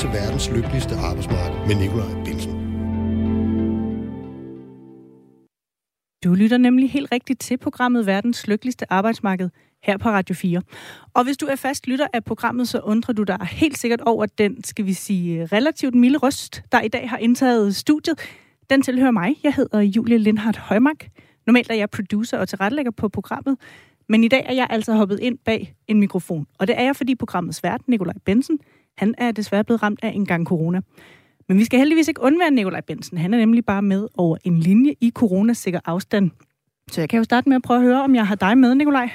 til verdens lykkeligste arbejdsmarked med Nikolaj Bilsen. Du lytter nemlig helt rigtigt til programmet Verdens Lykkeligste Arbejdsmarked her på Radio 4. Og hvis du er fast lytter af programmet, så undrer du dig helt sikkert over den, skal vi sige, relativt milde røst, der i dag har indtaget studiet. Den tilhører mig. Jeg hedder Julie Lindhardt Højmark. Normalt er jeg producer og tilrettelægger på programmet, men i dag er jeg altså hoppet ind bag en mikrofon. Og det er jeg, fordi programmets vært, Nikolaj Bensen, han er desværre blevet ramt af en gang corona. Men vi skal heldigvis ikke undvære Nikolaj Bensen. Han er nemlig bare med over en linje i coronasikker afstand. Så jeg kan jo starte med at prøve at høre, om jeg har dig med, Nikolaj.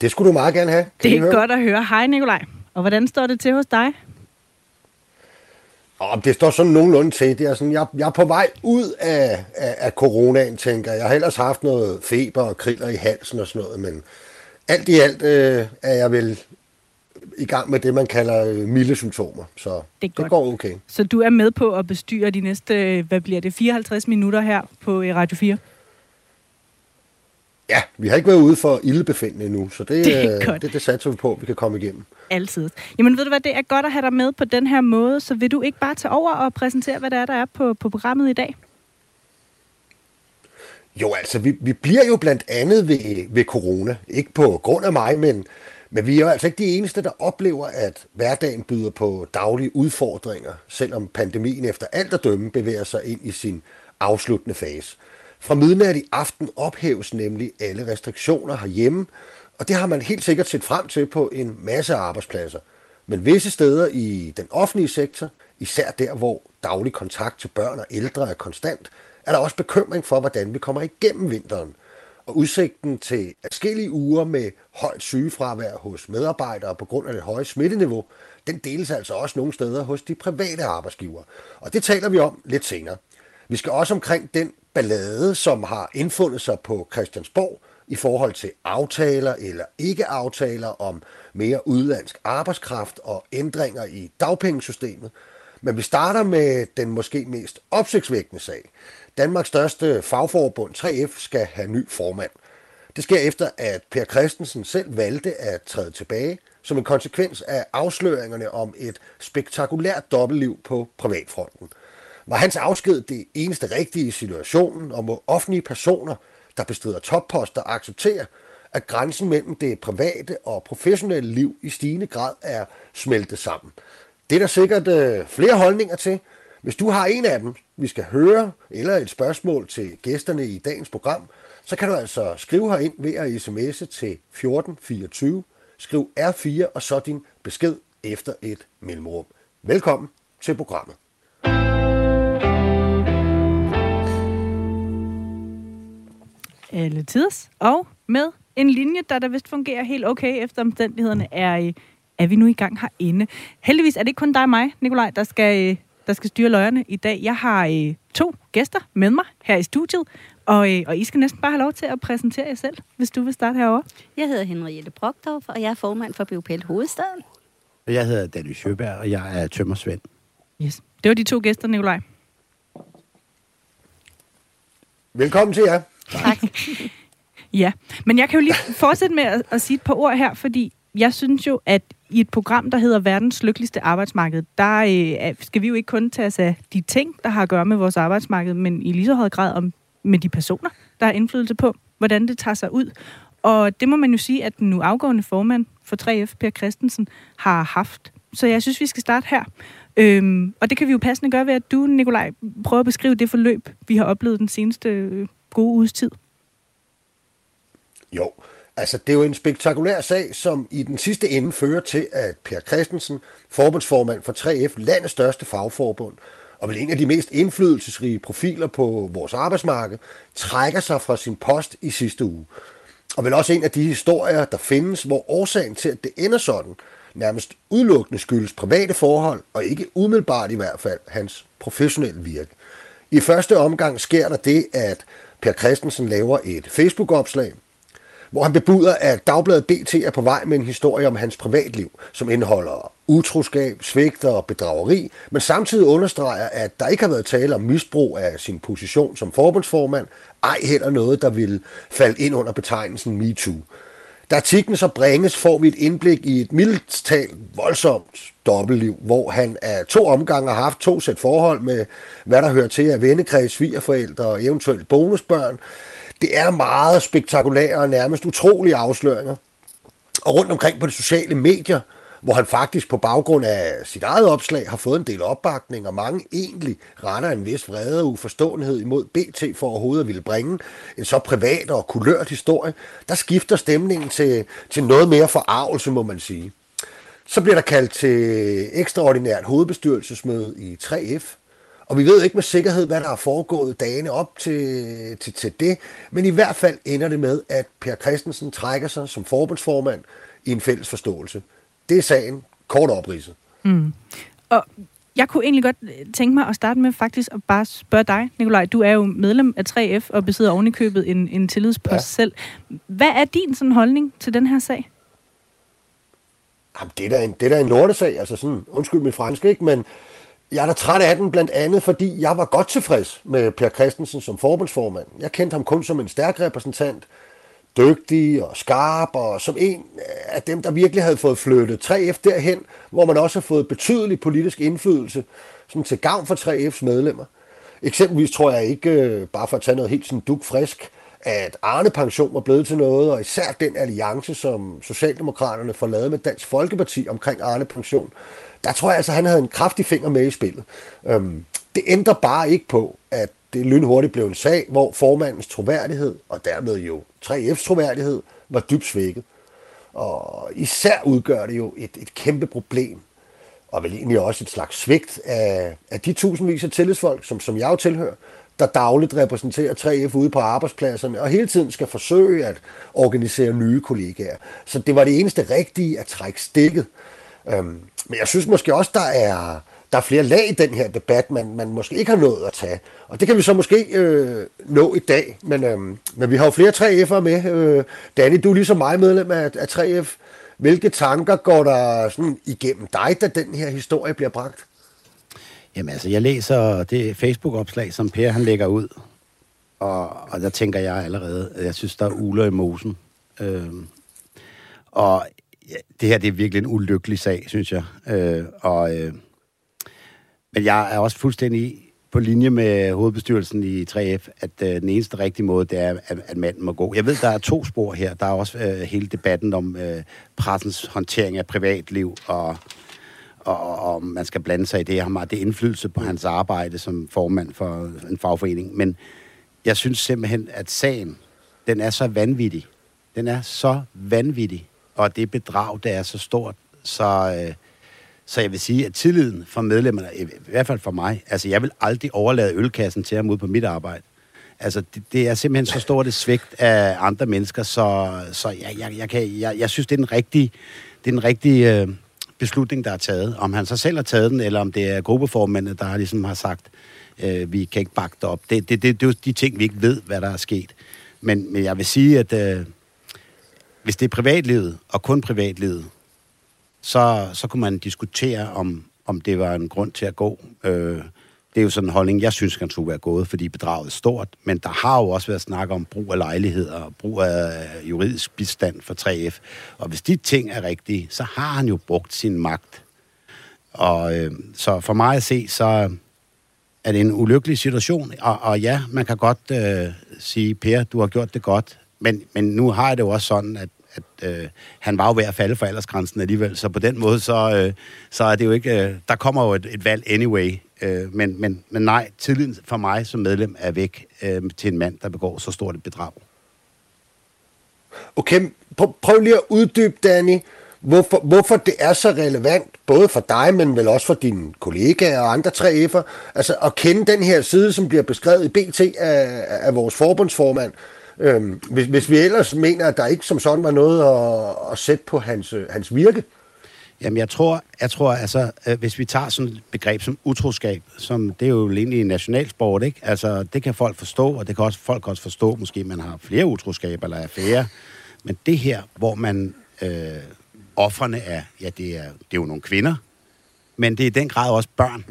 Det skulle du meget gerne have. Kan det er godt at høre. Hej, Nikolaj. Og hvordan står det til hos dig? Og det står sådan nogenlunde til. Det er sådan, jeg, jeg er på vej ud af, af, af coronaen, tænker jeg. Jeg har ellers haft noget feber og kriller i halsen og sådan noget, men alt i alt øh, er jeg vel i gang med det, man kalder øh, milde symptomer. Så det, det går okay. Så du er med på at bestyre de næste, øh, hvad bliver det, 54 minutter her på øh, Radio 4? Ja, vi har ikke været ude for ildebefindende endnu, så det, det, er det, det satser vi på, at vi kan komme igennem. Altid. Jamen ved du hvad, det er godt at have dig med på den her måde, så vil du ikke bare tage over og præsentere, hvad der er, der er på, på programmet i dag? Jo, altså, vi, vi bliver jo blandt andet ved, ved corona. Ikke på grund af mig, men, men vi er jo altså ikke de eneste, der oplever, at hverdagen byder på daglige udfordringer, selvom pandemien efter alt at dømme bevæger sig ind i sin afsluttende fase. Fra midnat i aften ophæves nemlig alle restriktioner herhjemme, og det har man helt sikkert set frem til på en masse arbejdspladser. Men visse steder i den offentlige sektor, især der, hvor daglig kontakt til børn og ældre er konstant, er der også bekymring for, hvordan vi kommer igennem vinteren. Og udsigten til forskellige uger med højt sygefravær hos medarbejdere på grund af det høje smitteniveau, den deles altså også nogle steder hos de private arbejdsgivere. Og det taler vi om lidt senere. Vi skal også omkring den ballade, som har indfundet sig på Christiansborg i forhold til aftaler eller ikke aftaler om mere udlandsk arbejdskraft og ændringer i dagpengesystemet. Men vi starter med den måske mest opsigtsvækkende sag. Danmarks største fagforbund 3F skal have ny formand. Det sker efter, at Per Christensen selv valgte at træde tilbage som en konsekvens af afsløringerne om et spektakulært dobbeltliv på privatfronten – var hans afsked det eneste rigtige i situationen, og må offentlige personer, der bestrider topposter, acceptere, at grænsen mellem det private og professionelle liv i stigende grad er smeltet sammen. Det er der sikkert øh, flere holdninger til. Hvis du har en af dem, vi skal høre, eller et spørgsmål til gæsterne i dagens program, så kan du altså skrive herind ved at sms'e til 1424. Skriv R4 og så din besked efter et mellemrum. Velkommen til programmet. alle tids. Og med en linje, der der vist fungerer helt okay efter omstændighederne, er, er vi nu i gang herinde. Heldigvis er det ikke kun dig og mig, Nikolaj, der skal, øh, der skal styre løjerne i dag. Jeg har øh, to gæster med mig her i studiet, og, øh, og I skal næsten bare have lov til at præsentere jer selv, hvis du vil starte herovre. Jeg hedder Henriette Brogdorf, og jeg er formand for BUPL Hovedstaden. Jeg hedder Danny Sjøberg, og jeg er tømmersvend. Yes. Det var de to gæster, Nikolaj. Velkommen til jer. Tak. ja, men jeg kan jo lige fortsætte med at, at sige et par ord her, fordi jeg synes jo, at i et program, der hedder Verdens Lykkeligste Arbejdsmarked, der øh, skal vi jo ikke kun tage os af de ting, der har at gøre med vores arbejdsmarked, men i lige så høj grad om med de personer, der har indflydelse på, hvordan det tager sig ud. Og det må man jo sige, at den nu afgående formand for 3F, Per Christensen, har haft. Så jeg synes, vi skal starte her. Øhm, og det kan vi jo passende gøre ved, at du, Nikolaj, prøver at beskrive det forløb, vi har oplevet den seneste øh, gode uges tid. Jo, altså det er jo en spektakulær sag, som i den sidste ende fører til, at Per Christensen, forbundsformand for 3F, landets største fagforbund, og vel en af de mest indflydelsesrige profiler på vores arbejdsmarked, trækker sig fra sin post i sidste uge. Og vel også en af de historier, der findes, hvor årsagen til, at det ender sådan, nærmest udelukkende skyldes private forhold, og ikke umiddelbart i hvert fald hans professionelle virke. I første omgang sker der det, at Per Christensen laver et Facebook-opslag, hvor han bebuder, at Dagbladet BT er på vej med en historie om hans privatliv, som indeholder utroskab, svigt og bedrageri, men samtidig understreger, at der ikke har været tale om misbrug af sin position som forbundsformand, ej heller noget, der vil falde ind under betegnelsen MeToo. Da artiklen så bringes, får vi et indblik i et mildt voldsomt dobbeltliv, hvor han af to omgange har haft to sæt forhold med, hvad der hører til af vennekreds, svigerforældre og eventuelt bonusbørn. Det er meget spektakulære og nærmest utrolige afsløringer. Og rundt omkring på de sociale medier, hvor han faktisk på baggrund af sit eget opslag har fået en del opbakning, og mange egentlig retter en vis vrede og uforståenhed imod BT for overhovedet at ville bringe en så privat og kulørt historie, der skifter stemningen til, til noget mere forarvelse, må man sige. Så bliver der kaldt til ekstraordinært hovedbestyrelsesmøde i 3F, og vi ved ikke med sikkerhed, hvad der er foregået dagene op til, til, til det, men i hvert fald ender det med, at Per Christensen trækker sig som forbundsformand i en fælles forståelse. Det er sagen, kort opridset. Mm. Og jeg kunne egentlig godt tænke mig at starte med faktisk at bare spørge dig, Nikolaj. Du er jo medlem af 3F og besidder ovenikøbet en, en tillidspost ja. selv. Hvad er din sådan holdning til den her sag? Jamen, det er da en, det er da en lortesag, altså sådan, undskyld mit fransk, ikke? Men jeg er da træt af den, blandt andet fordi jeg var godt tilfreds med Per Christensen som forbundsformand. Jeg kendte ham kun som en stærk repræsentant, dygtig og skarp, og som en af dem, der virkelig havde fået flyttet 3F derhen, hvor man også har fået betydelig politisk indflydelse, som til gavn for 3F's medlemmer. Eksempelvis tror jeg ikke, øh, bare for at tage noget helt sådan duk frisk, at Arne Pension var blevet til noget, og især den alliance, som Socialdemokraterne får lavet med Dansk Folkeparti omkring Arne Pension, der tror jeg altså, han havde en kraftig finger med i spillet. Øhm, det ændrer bare ikke på, at det lynhurtigt blev en sag, hvor formandens troværdighed, og dermed jo 3F's troværdighed, var dybt svækket. Og især udgør det jo et, et kæmpe problem, og vel egentlig også et slags svigt af, af de tusindvis af tillidsfolk, som, som jeg jo tilhører, der dagligt repræsenterer 3F ude på arbejdspladserne, og hele tiden skal forsøge at organisere nye kollegaer. Så det var det eneste rigtige at trække stikket. Øhm, men jeg synes måske også, der er, der er flere lag i den her debat, man, man måske ikke har nået at tage. Og det kan vi så måske øh, nå i dag. Men, øh, men vi har jo flere 3F'ere med. Øh, Danny, du er ligesom mig medlem af, af 3F. Hvilke tanker går der sådan igennem dig, da den her historie bliver bragt? Jamen altså, jeg læser det Facebook-opslag, som Per han lægger ud. Og, og der tænker jeg allerede, at jeg synes, der er uler i mosen. Øh, og ja, det her det er virkelig en ulykkelig sag, synes jeg. Øh, og... Øh, men jeg er også fuldstændig på linje med hovedbestyrelsen i 3F, at øh, den eneste rigtige måde, det er, at, at manden må gå. Jeg ved, der er to spor her. Der er også øh, hele debatten om øh, pressens håndtering af privatliv, og, og, og om man skal blande sig i det. Har meget det indflydelse på hans arbejde som formand for en fagforening. Men jeg synes simpelthen, at sagen, den er så vanvittig. Den er så vanvittig, og det bedrag, der er så stort, så... Øh, så jeg vil sige, at tilliden for medlemmerne, i hvert fald for mig, altså jeg vil aldrig overlade ølkassen til ham ud på mit arbejde. Altså, det, det er simpelthen så stort et svigt af andre mennesker, så, så jeg, jeg, jeg, kan, jeg, jeg synes, det er den rigtige, det er den rigtige øh, beslutning, der er taget. Om han så selv har taget den, eller om det er gruppeformændene, der ligesom har sagt, øh, vi kan ikke bakke det op. Det, det, det, det er jo de ting, vi ikke ved, hvad der er sket. Men, men jeg vil sige, at øh, hvis det er privatlivet, og kun privatlivet, så, så kunne man diskutere, om, om det var en grund til at gå. Øh, det er jo sådan en holdning, jeg synes, kan skulle være gået, fordi bedraget er stort. Men der har jo også været snak om brug af lejligheder og brug af juridisk bistand for 3F. Og hvis de ting er rigtige, så har han jo brugt sin magt. Og øh, så for mig at se, så er det en ulykkelig situation. Og, og ja, man kan godt øh, sige, Per, du har gjort det godt. Men, men nu har jeg det jo også sådan, at at øh, han var jo ved at falde for aldersgrænsen alligevel, så på den måde, så, øh, så er det jo ikke... Øh, der kommer jo et, et valg anyway, øh, men, men, men nej, tilliden for mig som medlem er væk øh, til en mand, der begår så stort et bedrag. Okay, prøv, lige at uddybe, Danny, hvorfor, hvorfor det er så relevant, både for dig, men vel også for dine kollegaer og andre 3F'er, altså at kende den her side, som bliver beskrevet i BT af, af vores forbundsformand, Øhm, hvis, hvis vi ellers mener, at der ikke som sådan var noget at, at sætte på hans, øh, hans virke. Jamen, jeg tror, jeg tror altså, øh, hvis vi tager sådan et begreb som utroskab, som det er jo egentlig en nationalsport, ikke? Altså, det kan folk forstå, og det kan også folk også forstå, måske man har flere utroskaber eller affære. Men det her, hvor man, øh, offerne er, ja, det er, det er jo nogle kvinder, men det er i den grad også børn.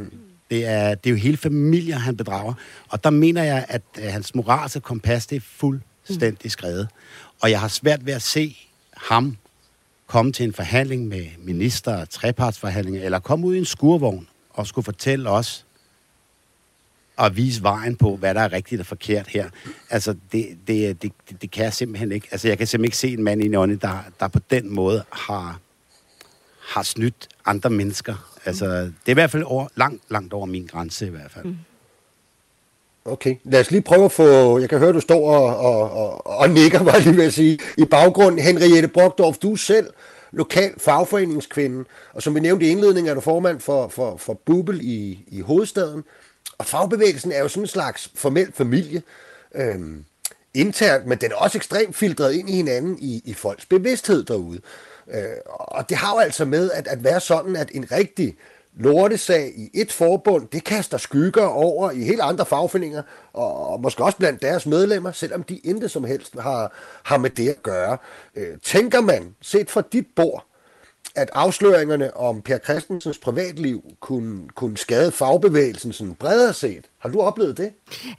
Det er, det er jo hele familier, han bedrager. Og der mener jeg, at hans moralske kompas, det er fuld fuldstændig skrevet. Og jeg har svært ved at se ham komme til en forhandling med minister, trepartsforhandlinger, eller komme ud i en skurvogn og skulle fortælle os og vise vejen på, hvad der er rigtigt og forkert her. Altså, det, det, det, det kan jeg simpelthen ikke. Altså, jeg kan simpelthen ikke se en mand i Nonne, der, der på den måde har, har snydt andre mennesker. Altså, det er i hvert fald over, langt, langt over min grænse i hvert fald. Mm. Okay, lad os lige prøve at få, jeg kan høre, du står og, og, og, og nikker, var lige ved at sige, i baggrund. Henriette Brogdorf, du er selv lokal fagforeningskvinde, og som vi nævnte i indledningen, er du formand for, for, for Bubel i, i hovedstaden. Og fagbevægelsen er jo sådan en slags formel familie, øhm, internt, men den er også ekstremt filtreret ind i hinanden i, i folks bevidsthed derude. Øh, og det har jo altså med at, at være sådan, at en rigtig lortesag i et forbund, det kaster skygger over i helt andre fagforeninger, og, og måske også blandt deres medlemmer, selvom de intet som helst har, har med det at gøre. Øh, tænker man, set fra dit bord, at afsløringerne om Per Christensens privatliv kunne, kunne skade fagbevægelsen sådan bredere set. Har du oplevet det?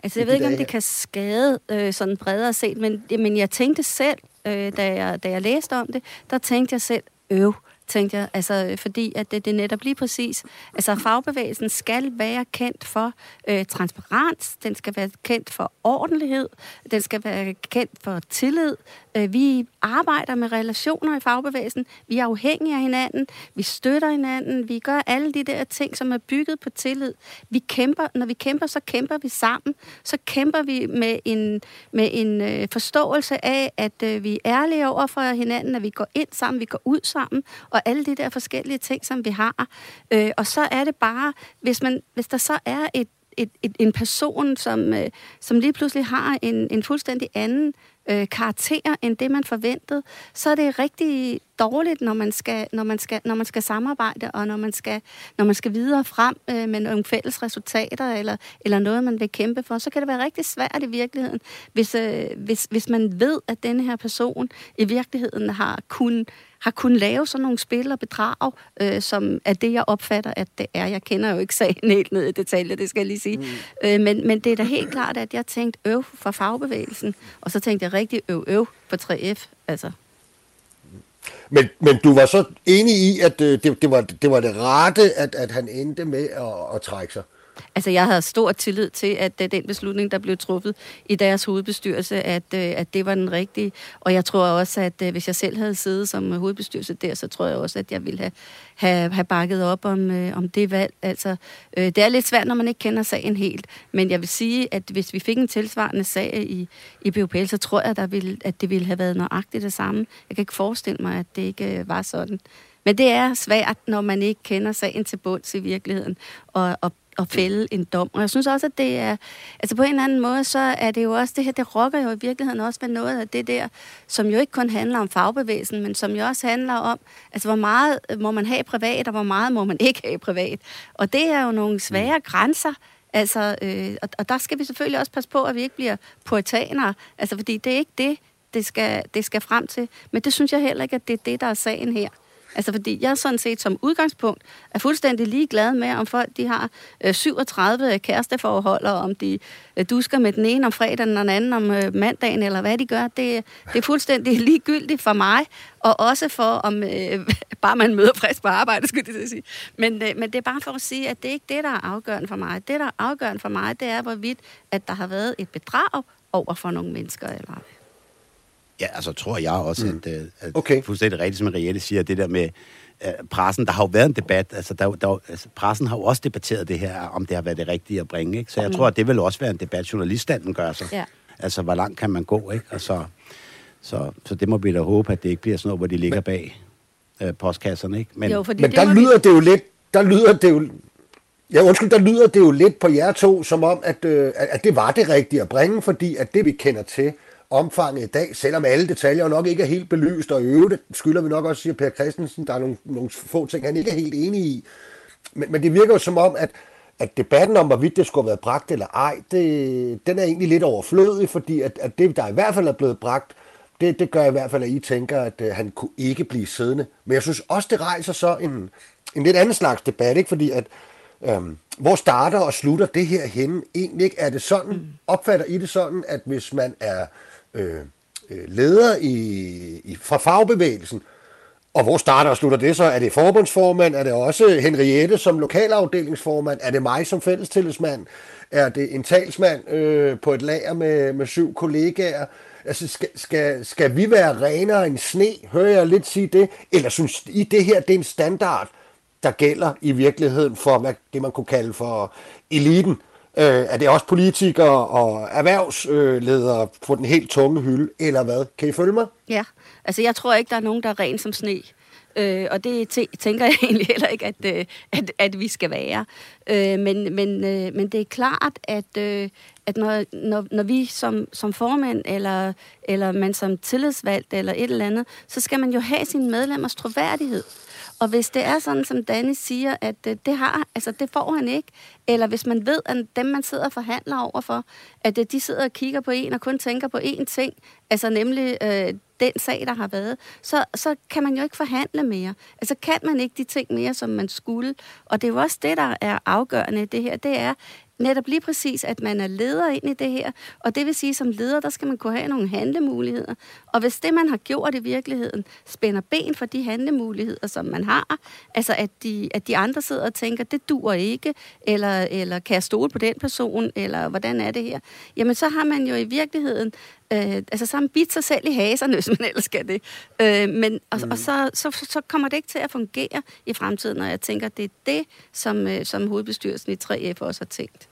Altså, jeg ved ikke, om det kan skade øh, sådan bredere set, men, men jeg tænkte selv, øh, da, jeg, da jeg læste om det, der tænkte jeg selv, øv, tænkte jeg, altså, øh, fordi at det, det netop lige præcis, altså fagbevægelsen skal være kendt for øh, transparens, den skal være kendt for ordentlighed, den skal være kendt for tillid. Øh, vi arbejder med relationer i fagbevægelsen, vi er afhængige af hinanden, vi støtter hinanden, vi gør alle de der ting, som er bygget på tillid. Vi kæmper, når vi kæmper, så kæmper vi sammen, så kæmper vi med en, med en øh, forståelse af, at øh, vi er ærlige over for hinanden, at vi går ind sammen, vi går ud sammen, og og alle de der forskellige ting, som vi har. Øh, og så er det bare, hvis, man, hvis der så er et, et, et, en person, som, øh, som lige pludselig har en, en fuldstændig anden øh, karakterer end det, man forventede, så er det rigtig dårligt, når man skal, når man skal, når man skal samarbejde, og når man skal, når man skal videre frem øh, med nogle fælles resultater, eller, eller noget, man vil kæmpe for. Så kan det være rigtig svært i virkeligheden, hvis, øh, hvis, hvis man ved, at denne her person i virkeligheden har kun har kunnet lave sådan nogle spil og bedrag, øh, som er det, jeg opfatter, at det er. Jeg kender jo ikke sagen helt ned i detaljer, det skal jeg lige sige. Mm. Øh, men, men det er da helt klart, at jeg tænkte øv for fagbevægelsen, og så tænkte jeg rigtig øv øv for 3F. Altså. Men, men du var så enig i, at øh, det, det, var, det var det rette, at, at han endte med at, at trække sig? Altså, jeg havde stor tillid til, at øh, den beslutning, der blev truffet i deres hovedbestyrelse, at, øh, at det var den rigtige. Og jeg tror også, at øh, hvis jeg selv havde siddet som hovedbestyrelse der, så tror jeg også, at jeg ville have, have, have bakket op om, om det valg. Altså, det er lidt svært, når man ikke kender sagen helt. Men jeg vil sige, at hvis vi fik en tilsvarende sag i, i BUPL, så tror jeg, der ville, at det ville have været nøjagtigt det samme. Jeg kan ikke forestille mig, at det ikke var sådan. Men det er svært, når man ikke kender sagen til bunds i virkeligheden, og, og at fælde en dom. Og jeg synes også, at det er, altså på en eller anden måde, så er det jo også, det her, det rokker jo i virkeligheden også ved noget af det der, som jo ikke kun handler om fagbevægelsen, men som jo også handler om, altså hvor meget må man have privat, og hvor meget må man ikke have privat. Og det er jo nogle svære mm. grænser, Altså, øh, og, og der skal vi selvfølgelig også passe på, at vi ikke bliver puritanere, altså fordi det er ikke det, det skal, det skal frem til. Men det synes jeg heller ikke, at det er det, der er sagen her. Altså fordi jeg sådan set som udgangspunkt er fuldstændig ligeglad med, om folk de har øh, 37 kæresteforhold, og om de øh, dusker med den ene om fredagen og den anden om øh, mandagen, eller hvad de gør. Det, det er fuldstændig ligegyldigt for mig, og også for, om øh, bare man møder frisk på arbejde, skulle jeg sige. Men, øh, men det er bare for at sige, at det er ikke det, der er afgørende for mig. Det, der er afgørende for mig, det er, hvorvidt at der har været et bedrag over for nogle mennesker, eller Ja, altså tror jeg også, mm. at, øh, at okay. fuldstændig rigtigt, som Mariette siger, det der med uh, pressen, der har jo været en debat, altså, der, der, altså pressen har jo også debatteret det her, om det har været det rigtige at bringe, ikke? Så jeg mm. tror, at det vil også være en debat, journaliststanden gør sig. Ja. Altså, hvor langt kan man gå, ikke? Og så, så, så det må vi da håbe, at det ikke bliver sådan noget, hvor de ligger bag uh, postkasserne, ikke? Men, jo, men der lyder vi... det jo lidt, der lyder det jo, Ja, undskyld, der lyder det jo lidt på jer to, som om, at, øh, at det var det rigtige at bringe, fordi at det, vi kender til, omfanget i dag, selvom alle detaljer nok ikke er helt belyst, og i øvrigt skylder vi nok også, siger Per Christensen, der er nogle, nogle få ting, han ikke er helt enig i. Men, men det virker jo som om, at, at debatten om, hvorvidt det skulle have været bragt eller ej, det, den er egentlig lidt overflødig, fordi at, at det, der i hvert fald er blevet bragt, det, det gør i hvert fald, at I tænker, at uh, han kunne ikke blive siddende. Men jeg synes også, det rejser så en, en lidt anden slags debat, ikke? fordi at øhm, hvor starter og slutter det her henne? Egentlig ikke er det sådan, mm. opfatter I det sådan, at hvis man er øh, Øh, øh, leder i, i, fra fagbevægelsen. Og hvor starter og slutter det så? Er det forbundsformand? Er det også Henriette som lokalafdelingsformand? Er det mig som fællestillidsmand? Er det en talsmand øh, på et lager med, med syv kollegaer? Altså, skal, skal, skal vi være renere end sne? Hører jeg lidt sige det? Eller synes I, det her det er en standard, der gælder i virkeligheden for hvad, det, man kunne kalde for eliten? Øh, er det også politikere og erhvervsledere øh, på den helt tunge hylde, eller hvad? Kan I følge mig? Ja, altså jeg tror ikke, der er nogen, der er ren som sne. Øh, og det tænker jeg egentlig heller ikke, at, øh, at, at vi skal være. Øh, men, men, øh, men det er klart, at, øh, at når, når, når vi som, som formand, eller, eller man som tillidsvalgt, eller et eller andet, så skal man jo have sin medlemmers troværdighed. Og hvis det er sådan, som Danny siger, at øh, det, har, altså det får han ikke, eller hvis man ved, at dem, man sidder og forhandler overfor, at øh, de sidder og kigger på en og kun tænker på én ting, altså nemlig øh, den sag, der har været, så, så kan man jo ikke forhandle mere. Altså kan man ikke de ting mere, som man skulle. Og det er jo også det, der er afgørende det her, det er, netop lige præcis, at man er leder ind i det her. Og det vil sige, at som leder, der skal man kunne have nogle handlemuligheder. Og hvis det, man har gjort i virkeligheden, spænder ben for de handlemuligheder, som man har, altså at de, at de andre sidder og tænker, det dur ikke, eller, eller kan jeg stole på den person, eller hvordan er det her, jamen så har man jo i virkeligheden Øh, altså så har man bidt sig selv i haserne, hvis man ellers skal det. Øh, men, og, mm. og så, så, så kommer det ikke til at fungere i fremtiden, og jeg tænker, det er det, som, øh, som hovedbestyrelsen i 3F også har tænkt.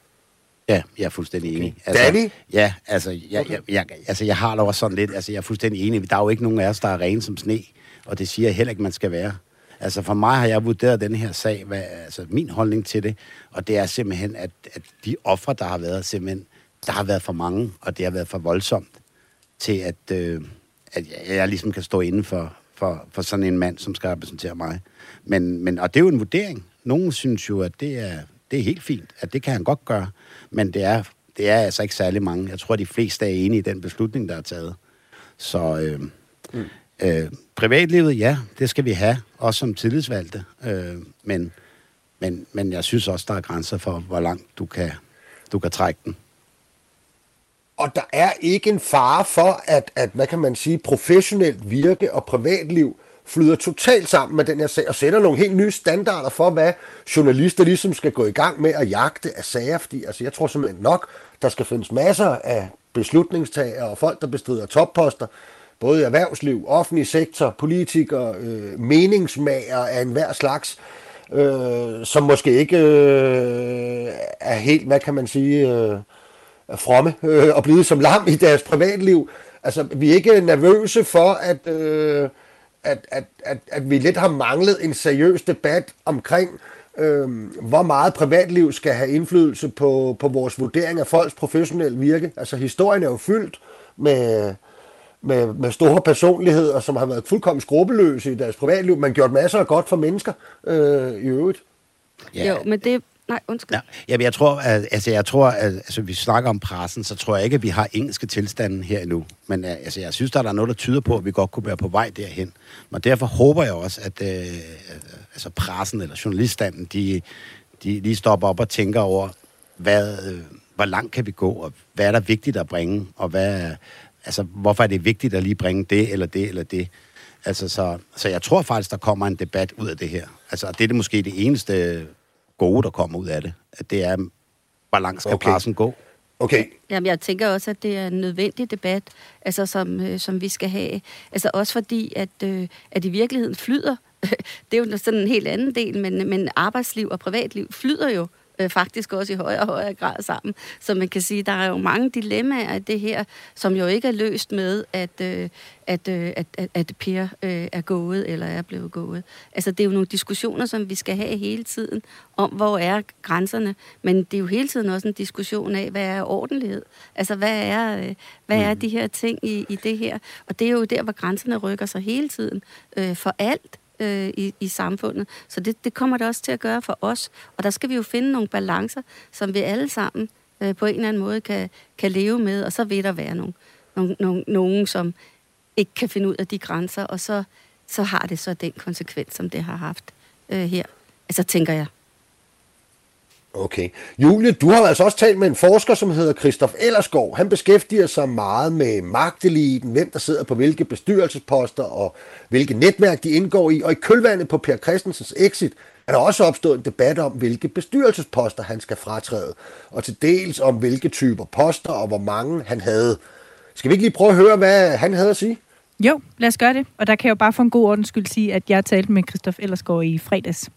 Ja, jeg er fuldstændig enig. Altså, Danny? Ja, altså jeg, okay. jeg, jeg, altså, jeg har da også sådan lidt, altså jeg er fuldstændig enig. Der er jo ikke nogen af os, der er rene som sne, og det siger jeg heller ikke, man skal være. Altså for mig har jeg vurderet den her sag, hvad, altså min holdning til det, og det er simpelthen, at, at de ofre, der har været, simpelthen, der har været for mange, og det har været for voldsomt til, at, øh, at jeg, jeg ligesom kan stå inden for, for, for sådan en mand, som skal repræsentere mig. Men, men, og det er jo en vurdering. Nogle synes jo, at det er, det er helt fint, at det kan han godt gøre, men det er, det er altså ikke særlig mange. Jeg tror, de fleste er enige i den beslutning, der er taget. Så øh, mm. øh, privatlivet, ja, det skal vi have, også som tillidsvalgte. Øh, men, men, men jeg synes også, der er grænser for, hvor langt du kan, du kan trække den. Og der er ikke en fare for, at, at hvad kan man sige, professionelt virke og privatliv flyder totalt sammen med den her sag, og sætter nogle helt nye standarder for, hvad journalister ligesom skal gå i gang med at jagte af sager, fordi altså, jeg tror simpelthen nok, der skal findes masser af beslutningstagere og folk, der bestrider topposter, både i erhvervsliv, offentlig sektor, politikere, øh, meningsmager af enhver slags, øh, som måske ikke øh, er helt, hvad kan man sige, øh, fromme øh, og blive som lam i deres privatliv. Altså, vi er ikke nervøse for, at, øh, at, at, at, at vi lidt har manglet en seriøs debat omkring, øh, hvor meget privatliv skal have indflydelse på, på vores vurdering af folks professionelle virke. Altså, historien er jo fyldt med, med, med store personligheder, som har været fuldkommen skrupelløse i deres privatliv, men gjort masser af godt for mennesker øh, i øvrigt. Ja. Jo, men det, Nej, undskyld. Ja, jamen, jeg tror, at, altså, jeg tror, at altså, vi snakker om pressen, så tror jeg ikke, at vi har engelske tilstanden her endnu. Men øh, altså, jeg synes, der er noget, der tyder på, at vi godt kunne være på vej derhen. Men derfor håber jeg også, at øh, øh, altså, pressen eller journaliststanden, de, de lige stopper op og tænker over, hvad, øh, hvor langt kan vi gå, og hvad er der vigtigt at bringe, og hvad, altså, hvorfor er det vigtigt at lige bringe det, eller det, eller det. Altså, så, så jeg tror faktisk, der kommer en debat ud af det her. Altså, det er det måske det eneste gode, der kommer ud af det. At det er, hvor langt skal okay. pressen gå? Okay. Jamen, jeg tænker også, at det er en nødvendig debat, altså, som, øh, som vi skal have. Altså også fordi, at, øh, at i virkeligheden flyder, det er jo sådan en helt anden del, men, men arbejdsliv og privatliv flyder jo øh, faktisk også i højere og højere grad sammen. Så man kan sige, der er jo mange dilemmaer i det her, som jo ikke er løst med, at, øh, at, øh, at, at, at Per øh, er gået eller er blevet gået. Altså, det er jo nogle diskussioner, som vi skal have hele tiden, om hvor er grænserne, men det er jo hele tiden også en diskussion af, hvad er ordentlighed? Altså, hvad er, øh, hvad er mm. de her ting i, i det her? Og det er jo der, hvor grænserne rykker sig hele tiden øh, for alt øh, i, i samfundet. Så det, det kommer det også til at gøre for os. Og der skal vi jo finde nogle balancer, som vi alle sammen øh, på en eller anden måde kan, kan leve med, og så vil der være nogen, nogen, nogen, nogen som ikke kan finde ud af de grænser, og så, så har det så den konsekvens, som det har haft øh, her. Altså, tænker jeg. Okay. Julie, du har altså også talt med en forsker, som hedder Christoph Ellerskov. Han beskæftiger sig meget med magteliten, hvem der sidder på hvilke bestyrelsesposter og hvilke netværk de indgår i. Og i kølvandet på Per Christensens exit er der også opstået en debat om, hvilke bestyrelsesposter han skal fratræde. Og til dels om, hvilke typer poster og hvor mange han havde. Skal vi ikke lige prøve at høre, hvad han havde at sige? Jo, lad os gøre det. Og der kan jeg jo bare for en god ordens skyld sige, at jeg talte med Christoph Ellersgaard i fredags.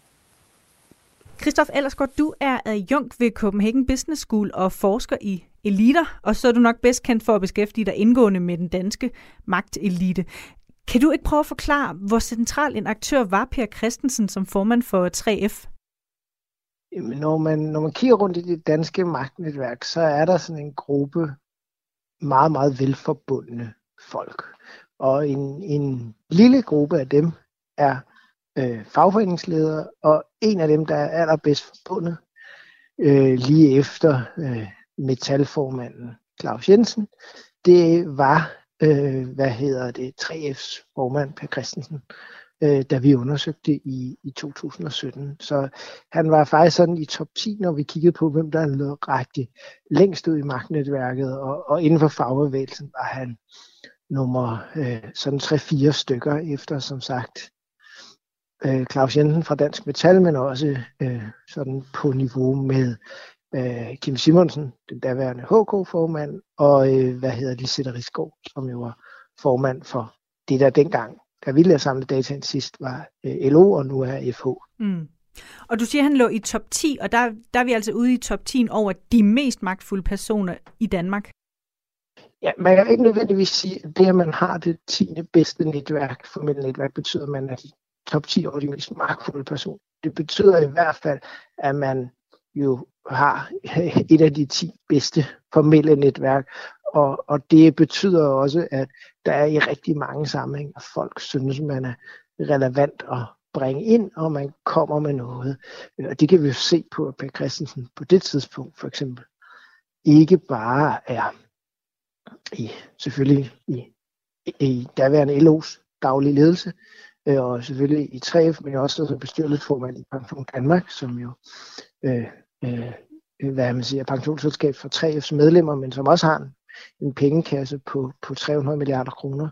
Christoph Ellersgaard, du er adjunkt ved Copenhagen Business School og forsker i eliter, og så er du nok bedst kendt for at beskæftige dig indgående med den danske magtelite. Kan du ikke prøve at forklare, hvor central en aktør var Per Christensen som formand for 3F? Jamen, når, man, når man kigger rundt i det danske magtnetværk, så er der sådan en gruppe meget, meget velforbundne folk. Og en, en lille gruppe af dem er øh, fagforeningsleder, og en af dem, der er allerbedst forbundet, øh, lige efter øh, metalformanden Claus Jensen, det var, øh, hvad hedder det, 3F's formand Per Christensen, øh, da vi undersøgte i, i 2017. Så han var faktisk sådan i top 10, når vi kiggede på, hvem der lå rigtig længst ud i magtnetværket, og, og inden for fagbevægelsen var han nummer øh, sådan 3-4 stykker efter, som sagt, øh, Claus Jensen fra Dansk Metal, men også øh, sådan på niveau med øh, Kim Simonsen, den daværende HK-formand, og øh, hvad hedder det, Sætter Rigsgaard, som jo var formand for det, der dengang, da vi lavede samle data sidst, var øh, LO, og nu er FH. Mm. Og du siger, at han lå i top 10, og der, der er vi altså ude i top 10 over de mest magtfulde personer i Danmark. Ja, man kan ikke nødvendigvis sige, at det, at man har det 10. bedste netværk, formelle netværk, betyder, at man er top 10 over de mest magtfulde personer. Det betyder i hvert fald, at man jo har et af de 10 bedste formelle netværk, og, og det betyder også, at der er i rigtig mange sammenhænge, at folk synes, man er relevant at bringe ind, og man kommer med noget. Og det kan vi jo se på, at Per Christensen på det tidspunkt for eksempel ikke bare er i, selvfølgelig i, i daværende LO's daglige ledelse, øh, og selvfølgelig i 3F, men også som bestyrelsesformand i Pension Danmark, som jo øh, øh, hvad man siger, pensionsselskab for 3F's medlemmer, men som også har en, en pengekasse på, på 300 milliarder kroner.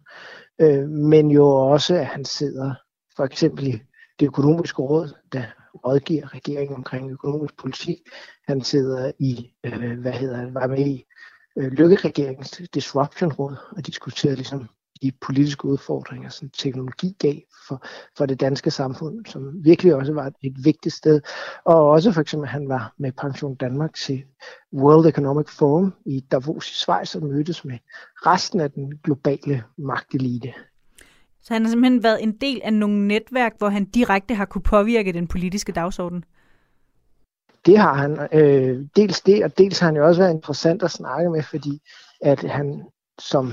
Øh, men jo også, at han sidder for eksempel i det økonomiske råd, der rådgiver regeringen omkring økonomisk politik. Han sidder i, øh, hvad hedder han, var med i øh, Lykke-regeringens disruption-råd og diskuterer ligesom de politiske udfordringer, som teknologi gav for, for det danske samfund, som virkelig også var et vigtigt sted. Og også for eksempel, han var med Pension Danmark til World Economic Forum i Davos i Schweiz og mødtes med resten af den globale magtelite. Så han har simpelthen været en del af nogle netværk, hvor han direkte har kunne påvirke den politiske dagsorden? Det har han. Øh, dels det, og dels har han jo også været interessant at snakke med, fordi at han som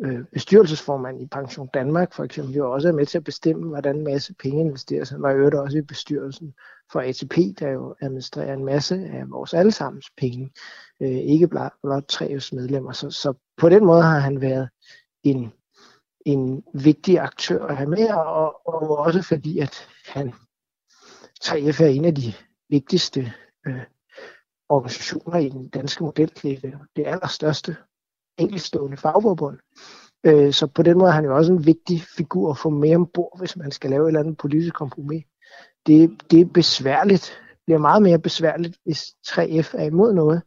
øh, bestyrelsesformand i Pension Danmark for eksempel jo også er med til at bestemme, hvordan en masse penge investeres. Han var jo også i bestyrelsen for ATP, der jo administrerer en masse af vores allesammens penge, øh, ikke blot, blot tre medlemmer. Så, så på den måde har han været en, en vigtig aktør at have med, og, og også fordi, at han 3F er en af de vigtigste øh, organisationer i den danske model. Det er det allerstørste enkeltstående fagforbund. Øh, så på den måde er han jo også en vigtig figur at få med ombord, hvis man skal lave et eller andet politisk kompromis. Det, det er besværligt. Det bliver meget mere besværligt, hvis 3F er imod noget,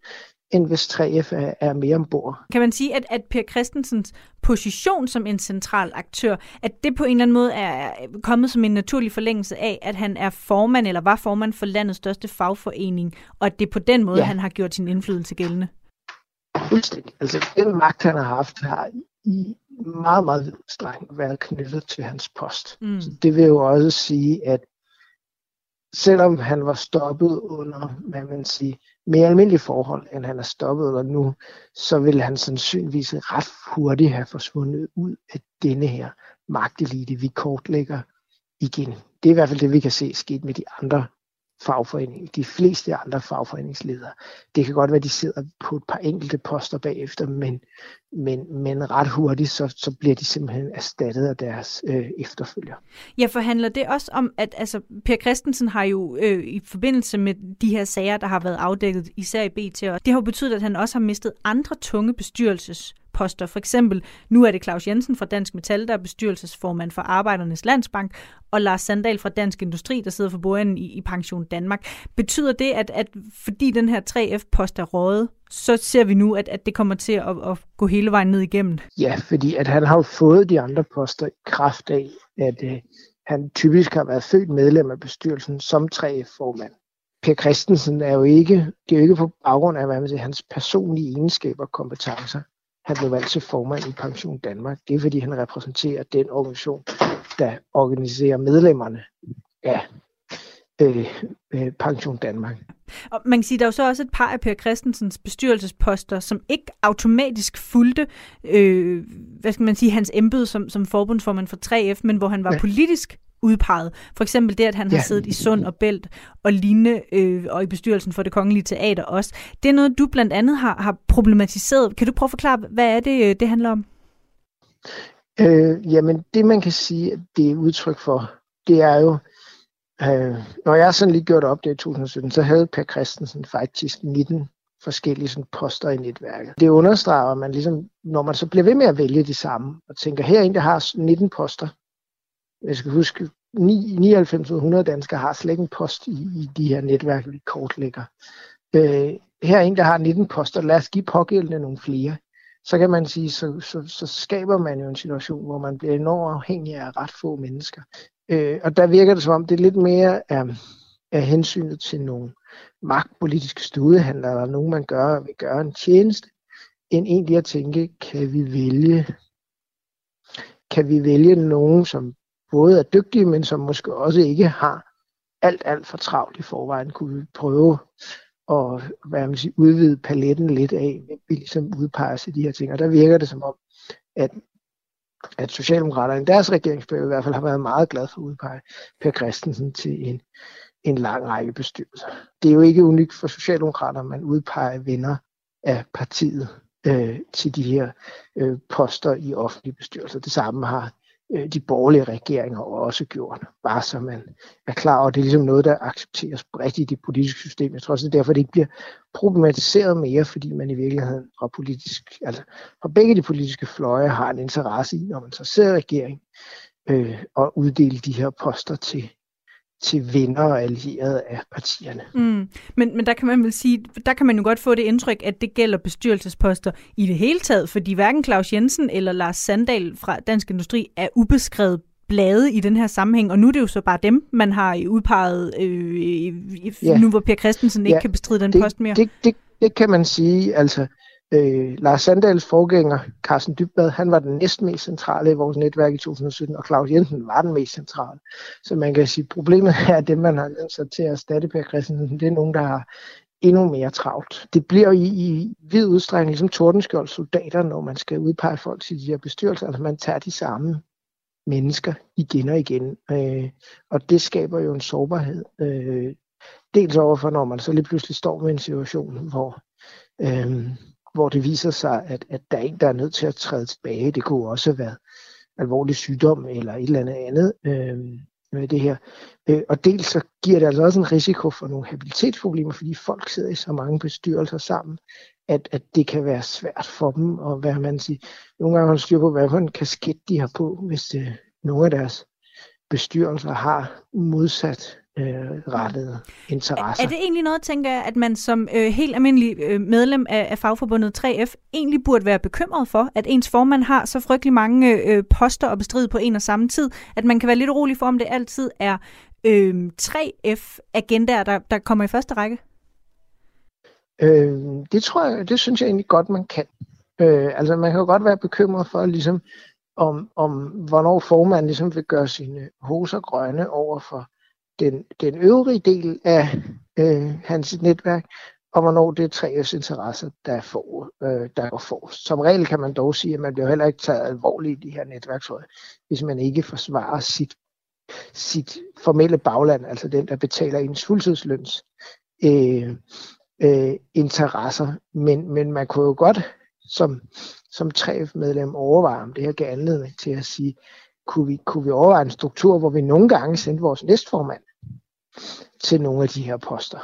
end hvis 3F er, er mere ombord. Kan man sige, at, at Per Christensens position som en central aktør, at det på en eller anden måde er kommet som en naturlig forlængelse af, at han er formand eller var formand for landets største fagforening, og at det er på den måde, ja. han har gjort sin indflydelse gældende? Fuldstændig. Altså den magt, han har haft, har i meget, meget strengt været knyttet til hans post. Mm. Så det vil jo også sige, at selvom han var stoppet under, hvad man siger, mere almindelige forhold, end han er stoppet under nu, så vil han sandsynligvis ret hurtigt have forsvundet ud af denne her magtelite, vi kortlægger igen. Det er i hvert fald det, vi kan se sket med de andre fagforening, de fleste andre fagforeningsledere. Det kan godt være, at de sidder på et par enkelte poster bagefter, men, men, men ret hurtigt, så, så bliver de simpelthen erstattet af deres øh, efterfølger. Ja, for handler det også om, at altså, Per Christensen har jo øh, i forbindelse med de her sager, der har været afdækket, især i BT, og det har jo betydet, at han også har mistet andre tunge bestyrelses poster. For eksempel, nu er det Claus Jensen fra Dansk Metal, der er bestyrelsesformand for Arbejdernes Landsbank, og Lars Sandal fra Dansk Industri, der sidder for bordenden i, i Pension Danmark. Betyder det, at, at fordi den her 3F-post er rådet, så ser vi nu, at, at det kommer til at, at gå hele vejen ned igennem? Ja, fordi at han har fået de andre poster i kraft af, at øh, han typisk har været født medlem af bestyrelsen som 3F-formand. Per Christensen er jo ikke, det er jo ikke på baggrund af hvad man siger, hans personlige egenskaber og kompetencer han blev valgt til formand i Pension Danmark. Det er fordi, han repræsenterer den organisation, der organiserer medlemmerne af øh, øh, Pension Danmark. Og man kan sige, der er jo så også et par af Per Christensens bestyrelsesposter, som ikke automatisk fulgte, øh, hvad skal man sige, hans embede som, som forbundsformand for 3F, men hvor han var ja. politisk udpeget. For eksempel det, at han ja. har siddet i Sund og Bælt og lignende, øh, og i bestyrelsen for det kongelige teater også. Det er noget, du blandt andet har, har problematiseret. Kan du prøve at forklare, hvad er det, øh, det handler om? Øh, jamen, det man kan sige, at det er udtryk for, det er jo, øh, når jeg sådan lige gjorde op det i 2017, så havde Per Christensen faktisk 19 forskellige sådan, poster i netværket. Det understreger, at man ligesom, når man så bliver ved med at vælge de samme, og tænker, her er en, der har 19 poster, jeg skal huske, 99 100 danskere har slet ikke en post i, i de her netværk, vi kortlægger. Øh, her er en, der har 19 poster. Lad os give pågældende nogle flere. Så kan man sige, så, så, så skaber man jo en situation, hvor man bliver enormt afhængig af ret få mennesker. Øh, og der virker det som om, det er lidt mere af, af hensynet til nogle magtpolitiske studehandlere, eller nogen, man gør, vil gøre en tjeneste, end egentlig at tænke, kan vi vælge kan vi vælge nogen, som både er dygtige, men som måske også ikke har alt, alt for travlt i forvejen, kunne vi prøve at hvad man siger, udvide paletten lidt af, hvem vi ligesom udpeger sig de her ting. Og der virker det som om, at, at Socialdemokraterne i deres regeringsperiode i hvert fald har været meget glad for at udpege Per Christensen til en, en lang række bestyrelser. Det er jo ikke unikt for Socialdemokraterne, at man udpeger venner af partiet øh, til de her øh, poster i offentlige bestyrelser. Det samme har øh, de borgerlige regeringer også gjort. Bare så man er klar over, det er ligesom noget, der accepteres bredt i det politiske system. Jeg tror også, det er derfor, det ikke bliver problematiseret mere, fordi man i virkeligheden fra, politisk, altså fra begge de politiske fløje har en interesse i, når man så sidder i regering, øh, og uddele de her poster til til venner og allierede af partierne. Mm. Men, men der kan man vel sige, der kan man jo godt få det indtryk, at det gælder bestyrelsesposter i det hele taget, fordi hverken Claus Jensen eller Lars Sandal fra Dansk Industri er ubeskrevet blade i den her sammenhæng, og nu er det jo så bare dem, man har udpeget, øh, ja. nu hvor Per Christensen ikke ja, kan bestride den det, post mere. Det, det, det kan man sige, altså Øh, Lars Sandals forgænger, Carsten Dybbad, han var den næstmest centrale i vores netværk i 2017, og Claus Jensen var den mest centrale. Så man kan sige, at problemet er, at dem, man har sat til at erstatte Per Christensen, det er nogen, der har endnu mere travlt. Det bliver i, i vid udstrækning ligesom Tordenskjold soldater, når man skal udpege folk til de her bestyrelser. Altså man tager de samme mennesker igen og igen. Øh, og det skaber jo en sårbarhed. Øh, dels overfor, når man så lige pludselig står med en situation, hvor øh, hvor det viser sig, at, at der er en, der er nødt til at træde tilbage. Det kunne også være alvorlig sygdom eller et eller andet andet øh, med det her. Øh, og dels så giver det altså også en risiko for nogle habilitetsproblemer, fordi folk sidder i så mange bestyrelser sammen, at, at det kan være svært for dem, at hvad man siger, nogle gange har styr på, hvad for en kasket de har på, hvis øh, nogle af deres bestyrelser har modsat øh, rettede interesser. Er, er det egentlig noget, tænker jeg, at man som øh, helt almindelig øh, medlem af, af fagforbundet 3F egentlig burde være bekymret for, at ens formand har så frygtelig mange øh, poster at bestride på en og samme tid, at man kan være lidt urolig for, om det altid er øh, 3F-agendaer, der, der kommer i første række? Øh, det tror jeg, det synes jeg egentlig godt, man kan. Øh, altså man kan jo godt være bekymret for, ligesom, om, om hvornår formanden ligesom vil gøre sine hoser grønne over for den, den øvrige del af øh, hans netværk, og hvornår det er tre interesser, der, får, øh, der går forrest. Som regel kan man dog sige, at man bliver heller ikke taget alvorligt i de her netværksråd, hvis man ikke forsvarer sit sit formelle bagland, altså den, der betaler ens fuldtidsløns øh, øh, interesser. Men, men man kunne jo godt som, som medlem overveje, om det her gav anledning til at sige, kunne vi, kunne vi overveje en struktur, hvor vi nogle gange sendte vores næstformand til nogle af de her poster.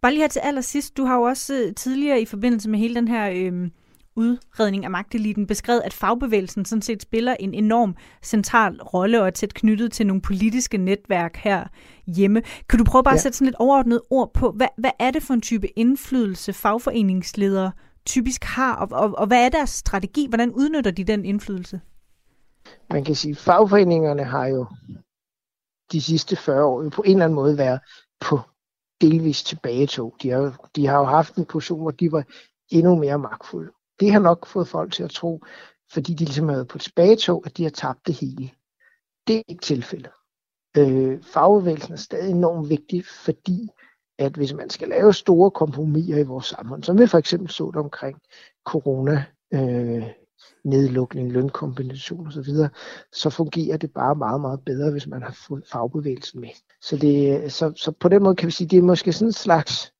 Bare lige her til allersidst, du har jo også øh, tidligere i forbindelse med hele den her øh, udredning af magteliten beskrevet, at fagbevægelsen sådan set spiller en enorm central rolle og er tæt knyttet til nogle politiske netværk her hjemme. Kan du prøve bare ja. at sætte sådan lidt overordnet ord på, hvad, hvad er det for en type indflydelse fagforeningsledere typisk har, og, og, og hvad er deres strategi? Hvordan udnytter de den indflydelse? Man kan sige, at fagforeningerne har jo de sidste 40 år på en eller anden måde været på delvis tilbagetog. De har, de har jo haft en position, hvor de var endnu mere magtfulde. Det har nok fået folk til at tro, fordi de ligesom har været på tilbagetog, at de har tabt det hele. Det er ikke tilfældet. Øh, fagbevægelsen er stadig enormt vigtig, fordi at hvis man skal lave store kompromiser i vores samfund, som vi for eksempel så det omkring corona, øh, nedlukning, lønkompensation osv., så, så fungerer det bare meget, meget bedre, hvis man har fået fagbevægelsen med. Så, det, så, så på den måde kan vi sige, det er måske sådan en slags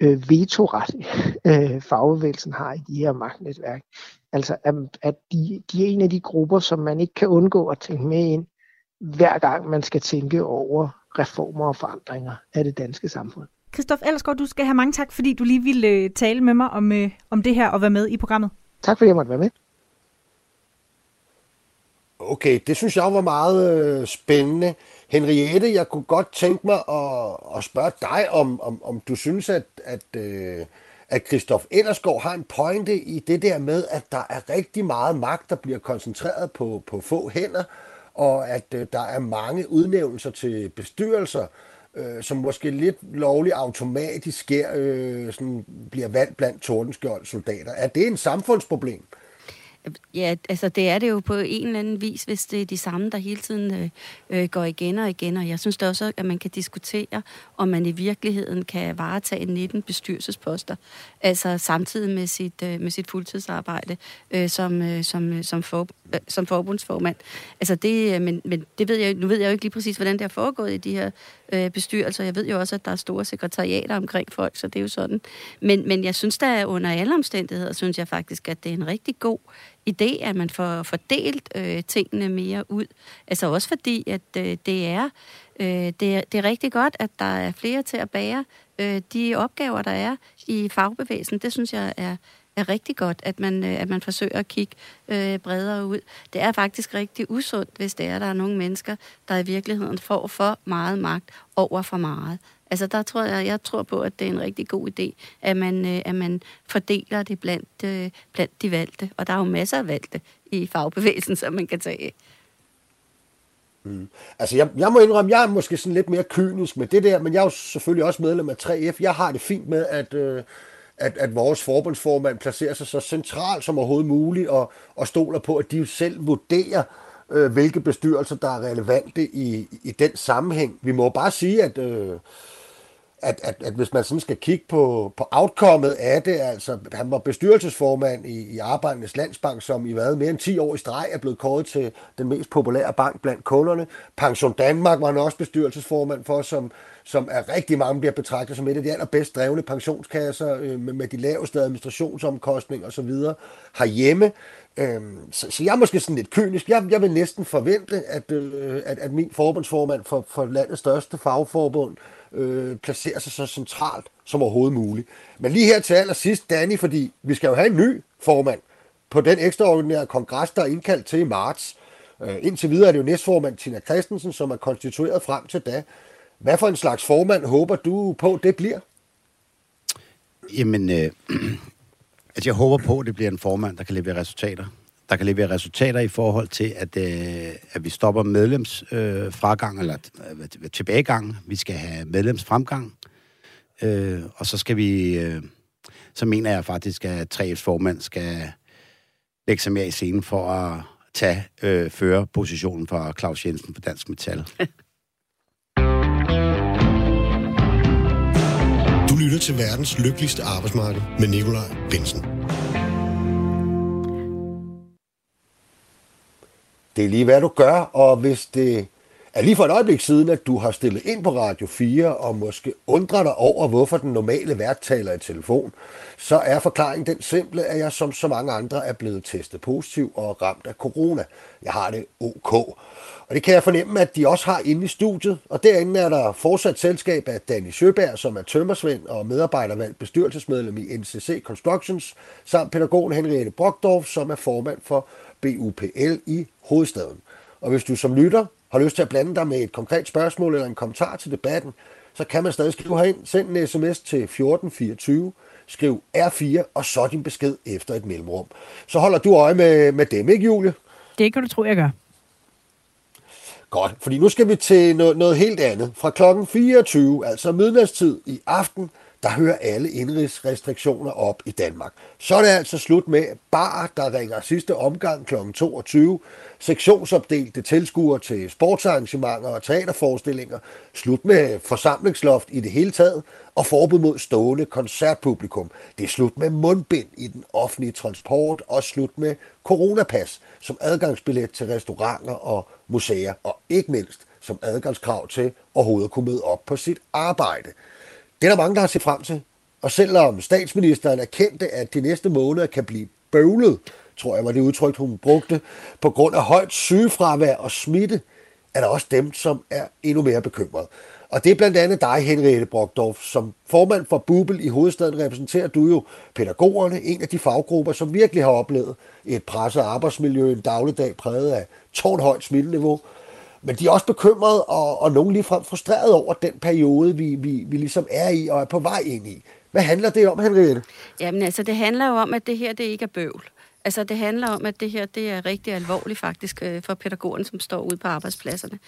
øh, vetoret, øh, fagbevægelsen har i de her magtnetværk. Altså, at, at de, de er en af de grupper, som man ikke kan undgå at tænke med ind, hver gang man skal tænke over reformer og forandringer af det danske samfund. Christoph Ellersgaard, du skal have mange tak, fordi du lige ville øh, tale med mig om, øh, om det her og være med i programmet. Tak fordi jeg måtte være med. Okay, det synes jeg var meget øh, spændende. Henriette, jeg kunne godt tænke mig at, at spørge dig, om, om, om du synes, at, at, øh, at Christoph Ellersgaard har en pointe i det der med, at der er rigtig meget magt, der bliver koncentreret på, på få hænder, og at øh, der er mange udnævnelser til bestyrelser, øh, som måske lidt lovligt automatisk sker, øh, sådan bliver valgt blandt tordenskjold soldater. Er det en samfundsproblem? Ja, altså det er det jo på en eller anden vis, hvis det er de samme, der hele tiden øh, øh går igen og igen. Og jeg synes da også, at man kan diskutere, om man i virkeligheden kan varetage 19 bestyrelsesposter, altså samtidig med sit, øh, med sit fuldtidsarbejde øh, som, øh, som, øh, som, for, øh, som forbundsformand. Altså det, øh, men, men det ved jeg, nu ved jeg jo ikke lige præcis, hvordan det har foregået i de her øh, bestyrelser. Jeg ved jo også, at der er store sekretariater omkring folk, så det er jo sådan. Men, men jeg synes der under alle omstændigheder, synes jeg faktisk, at det er en rigtig god idé, at man får fordelt øh, tingene mere ud. Altså også fordi, at øh, det er øh, det, er, det er rigtig godt, at der er flere til at bære øh, de opgaver, der er i fagbevægelsen. Det synes jeg er, er rigtig godt, at man, øh, at man forsøger at kigge øh, bredere ud. Det er faktisk rigtig usundt, hvis det er, at der er nogle mennesker, der i virkeligheden får for meget magt over for meget. Altså der tror jeg, jeg tror på, at det er en rigtig god idé, at man, øh, at man fordeler det blandt, øh, blandt de valgte. Og der er jo masser af valgte i fagbevægelsen, som man kan tage Mm. Altså, jeg, jeg må indrømme, jeg er måske sådan lidt mere kynisk med det der, men jeg er jo selvfølgelig også medlem af 3F. Jeg har det fint med, at, øh, at, at vores forbundsformand placerer sig så centralt som overhovedet muligt, og, og stoler på, at de selv vurderer, øh, hvilke bestyrelser, der er relevante i, i den sammenhæng. Vi må bare sige, at... Øh, at, at, at hvis man sådan skal kigge på, på outcomeet af det, altså han var bestyrelsesformand i, i Arbejdernes Landsbank, som i hvad, mere end 10 år i streg er blevet kåret til den mest populære bank blandt kunderne. Pension Danmark var han også bestyrelsesformand for, som, som er rigtig mange bliver betragtet som et af de allerbedst drevne pensionskasser øh, med, med de laveste administrationsomkostninger osv. herhjemme. Øh, så, så jeg er måske sådan lidt kynisk. Jeg, jeg vil næsten forvente, at, øh, at, at min forbundsformand for, for landets største fagforbund øh, Øh, placerer sig så centralt som overhovedet muligt. Men lige her til allersidst, Danny, fordi vi skal jo have en ny formand på den ekstraordinære kongres, der er indkaldt til i marts. Øh, indtil videre er det jo næstformand Tina Christensen, som er konstitueret frem til da. Hvad for en slags formand håber du på, det bliver? Jamen, øh, altså jeg håber på, at det bliver en formand, der kan levere resultater. Der kan levere resultater i forhold til, at, øh, at vi stopper medlemsfragang, øh, eller øh, tilbagegang. Vi skal have medlemsfremgang. Øh, og så skal vi... Øh, så mener jeg faktisk, at 3F's formand skal lægge sig mere i scenen for at tage øh, førerpositionen for Claus Jensen på Dansk Metal. Du lytter til verdens lykkeligste arbejdsmarked med Nikolaj Bensen. Det er lige hvad du gør, og hvis det er lige for et øjeblik siden, at du har stillet ind på Radio 4 og måske undrer dig over, hvorfor den normale vært taler i telefon, så er forklaringen den simple, at jeg som så mange andre er blevet testet positiv og ramt af corona. Jeg har det OK. Og det kan jeg fornemme, at de også har inde i studiet. Og derinde er der fortsat selskab af Danny Søberg, som er tømmersvend og medarbejdervalgt bestyrelsesmedlem i NCC Constructions, samt pædagogen Henriette Brockdorf, som er formand for BUPL i hovedstaden. Og hvis du som lytter har lyst til at blande dig med et konkret spørgsmål eller en kommentar til debatten, så kan man stadig skrive herind. Send en sms til 1424, skriv R4 og så din besked efter et mellemrum. Så holder du øje med, med dem, ikke Julie? Det kan du tro, jeg gør. Godt, fordi nu skal vi til noget, noget helt andet. Fra klokken 24, altså midnatstid i aften, der hører alle indrigsrestriktioner op i Danmark. Så er det altså slut med bar, der ringer sidste omgang kl. 22, sektionsopdelte tilskuere til sportsarrangementer og teaterforestillinger, slut med forsamlingsloft i det hele taget, og forbud mod stående koncertpublikum. Det er slut med mundbind i den offentlige transport, og slut med coronapas som adgangsbillet til restauranter og museer, og ikke mindst som adgangskrav til overhovedet at kunne møde op på sit arbejde. Det er der mange, der har set frem til. Og selvom statsministeren erkendte, at de næste måneder kan blive bøvlet, tror jeg var det udtryk, hun brugte, på grund af højt sygefravær og smitte, er der også dem, som er endnu mere bekymrede. Og det er blandt andet dig, Henriette Brogdorf. som formand for Bubel i hovedstaden repræsenterer du jo pædagogerne, en af de faggrupper, som virkelig har oplevet et presset arbejdsmiljø, en dagligdag præget af tårnhøjt smitteniveau, men de er også bekymrede og, og nogen ligefrem frustreret over den periode, vi, vi, vi ligesom er i og er på vej ind i. Hvad handler det om, Henriette? Jamen altså, det handler jo om, at det her det ikke er bøvl. Altså, det handler om, at det her det er rigtig alvorligt faktisk øh, for pædagogerne, som står ude på arbejdspladserne.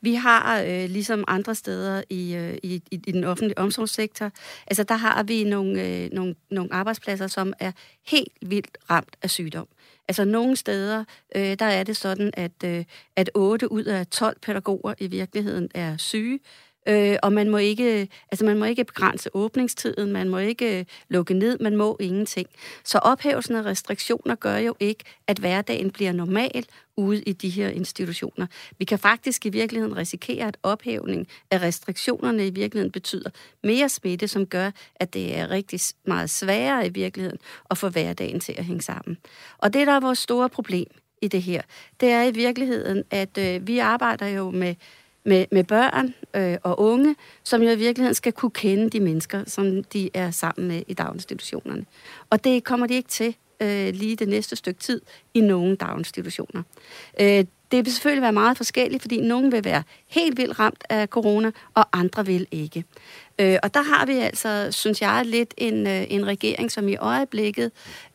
Vi har, øh, ligesom andre steder i, øh, i, i den offentlige omsorgssektor, altså der har vi nogle, øh, nogle, nogle arbejdspladser, som er helt vildt ramt af sygdom. Altså nogle steder, øh, der er det sådan, at, øh, at 8 ud af 12 pædagoger i virkeligheden er syge. Øh, og man må ikke, altså man må ikke begrænse åbningstiden, man må ikke øh, lukke ned, man må ingenting. Så ophævelsen af restriktioner gør jo ikke, at hverdagen bliver normal ude i de her institutioner. Vi kan faktisk i virkeligheden risikere, at ophævning af restriktionerne i virkeligheden betyder mere smitte, som gør, at det er rigtig meget sværere i virkeligheden at få hverdagen til at hænge sammen. Og det, der er vores store problem i det her, det er i virkeligheden, at øh, vi arbejder jo med med, med børn øh, og unge, som jo i virkeligheden skal kunne kende de mennesker, som de er sammen med i daginstitutionerne. Og det kommer de ikke til øh, lige det næste stykke tid i nogle daginstitutioner. Øh, det vil selvfølgelig være meget forskelligt, fordi nogen vil være helt vildt ramt af corona, og andre vil ikke. Øh, og der har vi altså, synes jeg, lidt en, øh, en regering, som i øjeblikket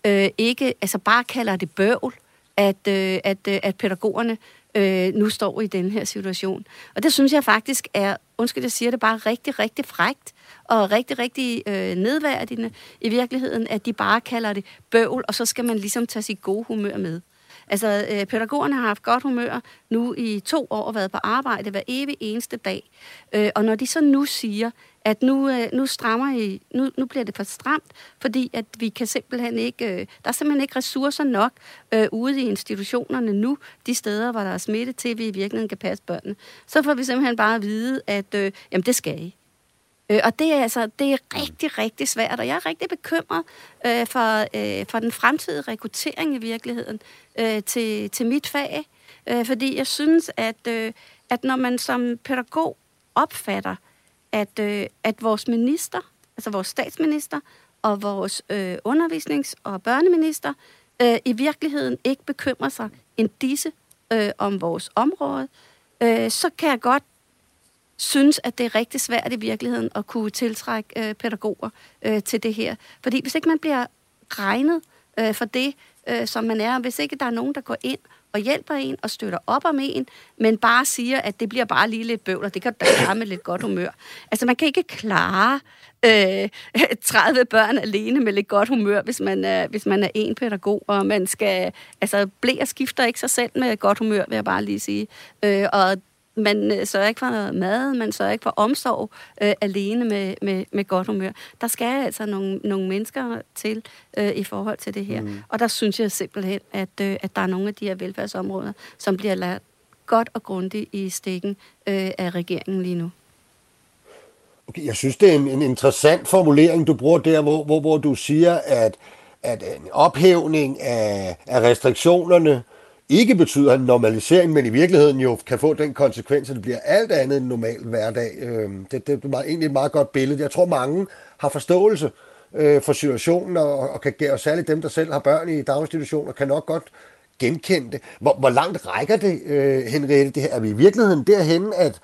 øh, ikke altså bare kalder det bøvl, at, øh, at, øh, at pædagogerne øh, nu står i den her situation. Og det synes jeg faktisk er, undskyld, jeg siger det bare, rigtig, rigtig frægt og rigtig, rigtig øh, nedværdigende i virkeligheden, at de bare kalder det bøvl, og så skal man ligesom tage sit gode humør med. Altså, øh, pædagogerne har haft godt humør nu i to år og været på arbejde hver evig eneste dag. Øh, og når de så nu siger, at nu, øh, nu strammer I, nu, nu bliver det for stramt, fordi at vi kan simpelthen ikke, øh, der er simpelthen ikke ressourcer nok øh, ude i institutionerne nu, de steder, hvor der er smitte til, vi i virkeligheden kan passe børnene. Så får vi simpelthen bare at vide, at øh, jamen, det skal I. Øh, og det er altså det er rigtig, rigtig svært, og jeg er rigtig bekymret øh, for, øh, for den fremtidige rekruttering i virkeligheden øh, til, til mit fag, øh, fordi jeg synes, at, øh, at når man som pædagog opfatter, at, øh, at vores minister, altså vores statsminister og vores øh, undervisnings- og børneminister øh, i virkeligheden ikke bekymrer sig end disse øh, om vores område, øh, så kan jeg godt synes, at det er rigtig svært i virkeligheden at kunne tiltrække øh, pædagoger øh, til det her. Fordi hvis ikke man bliver regnet øh, for det, øh, som man er, hvis ikke der er nogen, der går ind og hjælper en og støtter op om en, men bare siger, at det bliver bare lige lidt bøvl, og det kan da klare med lidt godt humør. Altså, man kan ikke klare øh, 30 børn alene med lidt godt humør, hvis man, er, hvis man er en pædagog, og man skal... Altså, blære skifter ikke sig selv med godt humør, vil jeg bare lige sige. Øh, og man øh, sørger ikke for mad, man sørger ikke for omsorg øh, alene med, med, med godt humør. Der skal altså nogle, nogle mennesker til øh, i forhold til det her. Mm. Og der synes jeg simpelthen, at, øh, at der er nogle af de her velfærdsområder, som bliver ladt godt og grundigt i stikken øh, af regeringen lige nu. Okay, jeg synes, det er en, en interessant formulering, du bruger der, hvor, hvor, hvor du siger, at, at en ophævning af, af restriktionerne ikke betyder en normalisering, men i virkeligheden jo kan få den konsekvens, at det bliver alt andet end normal hverdag. Øhm, det, det er egentlig et meget godt billede. Jeg tror, mange har forståelse øh, for situationen, og, og kan, og særligt dem, der selv har børn i daginstitutioner, kan nok godt genkende det. Hvor, hvor langt rækker det, øh, Henriette? Det her? Er vi i virkeligheden derhen, at,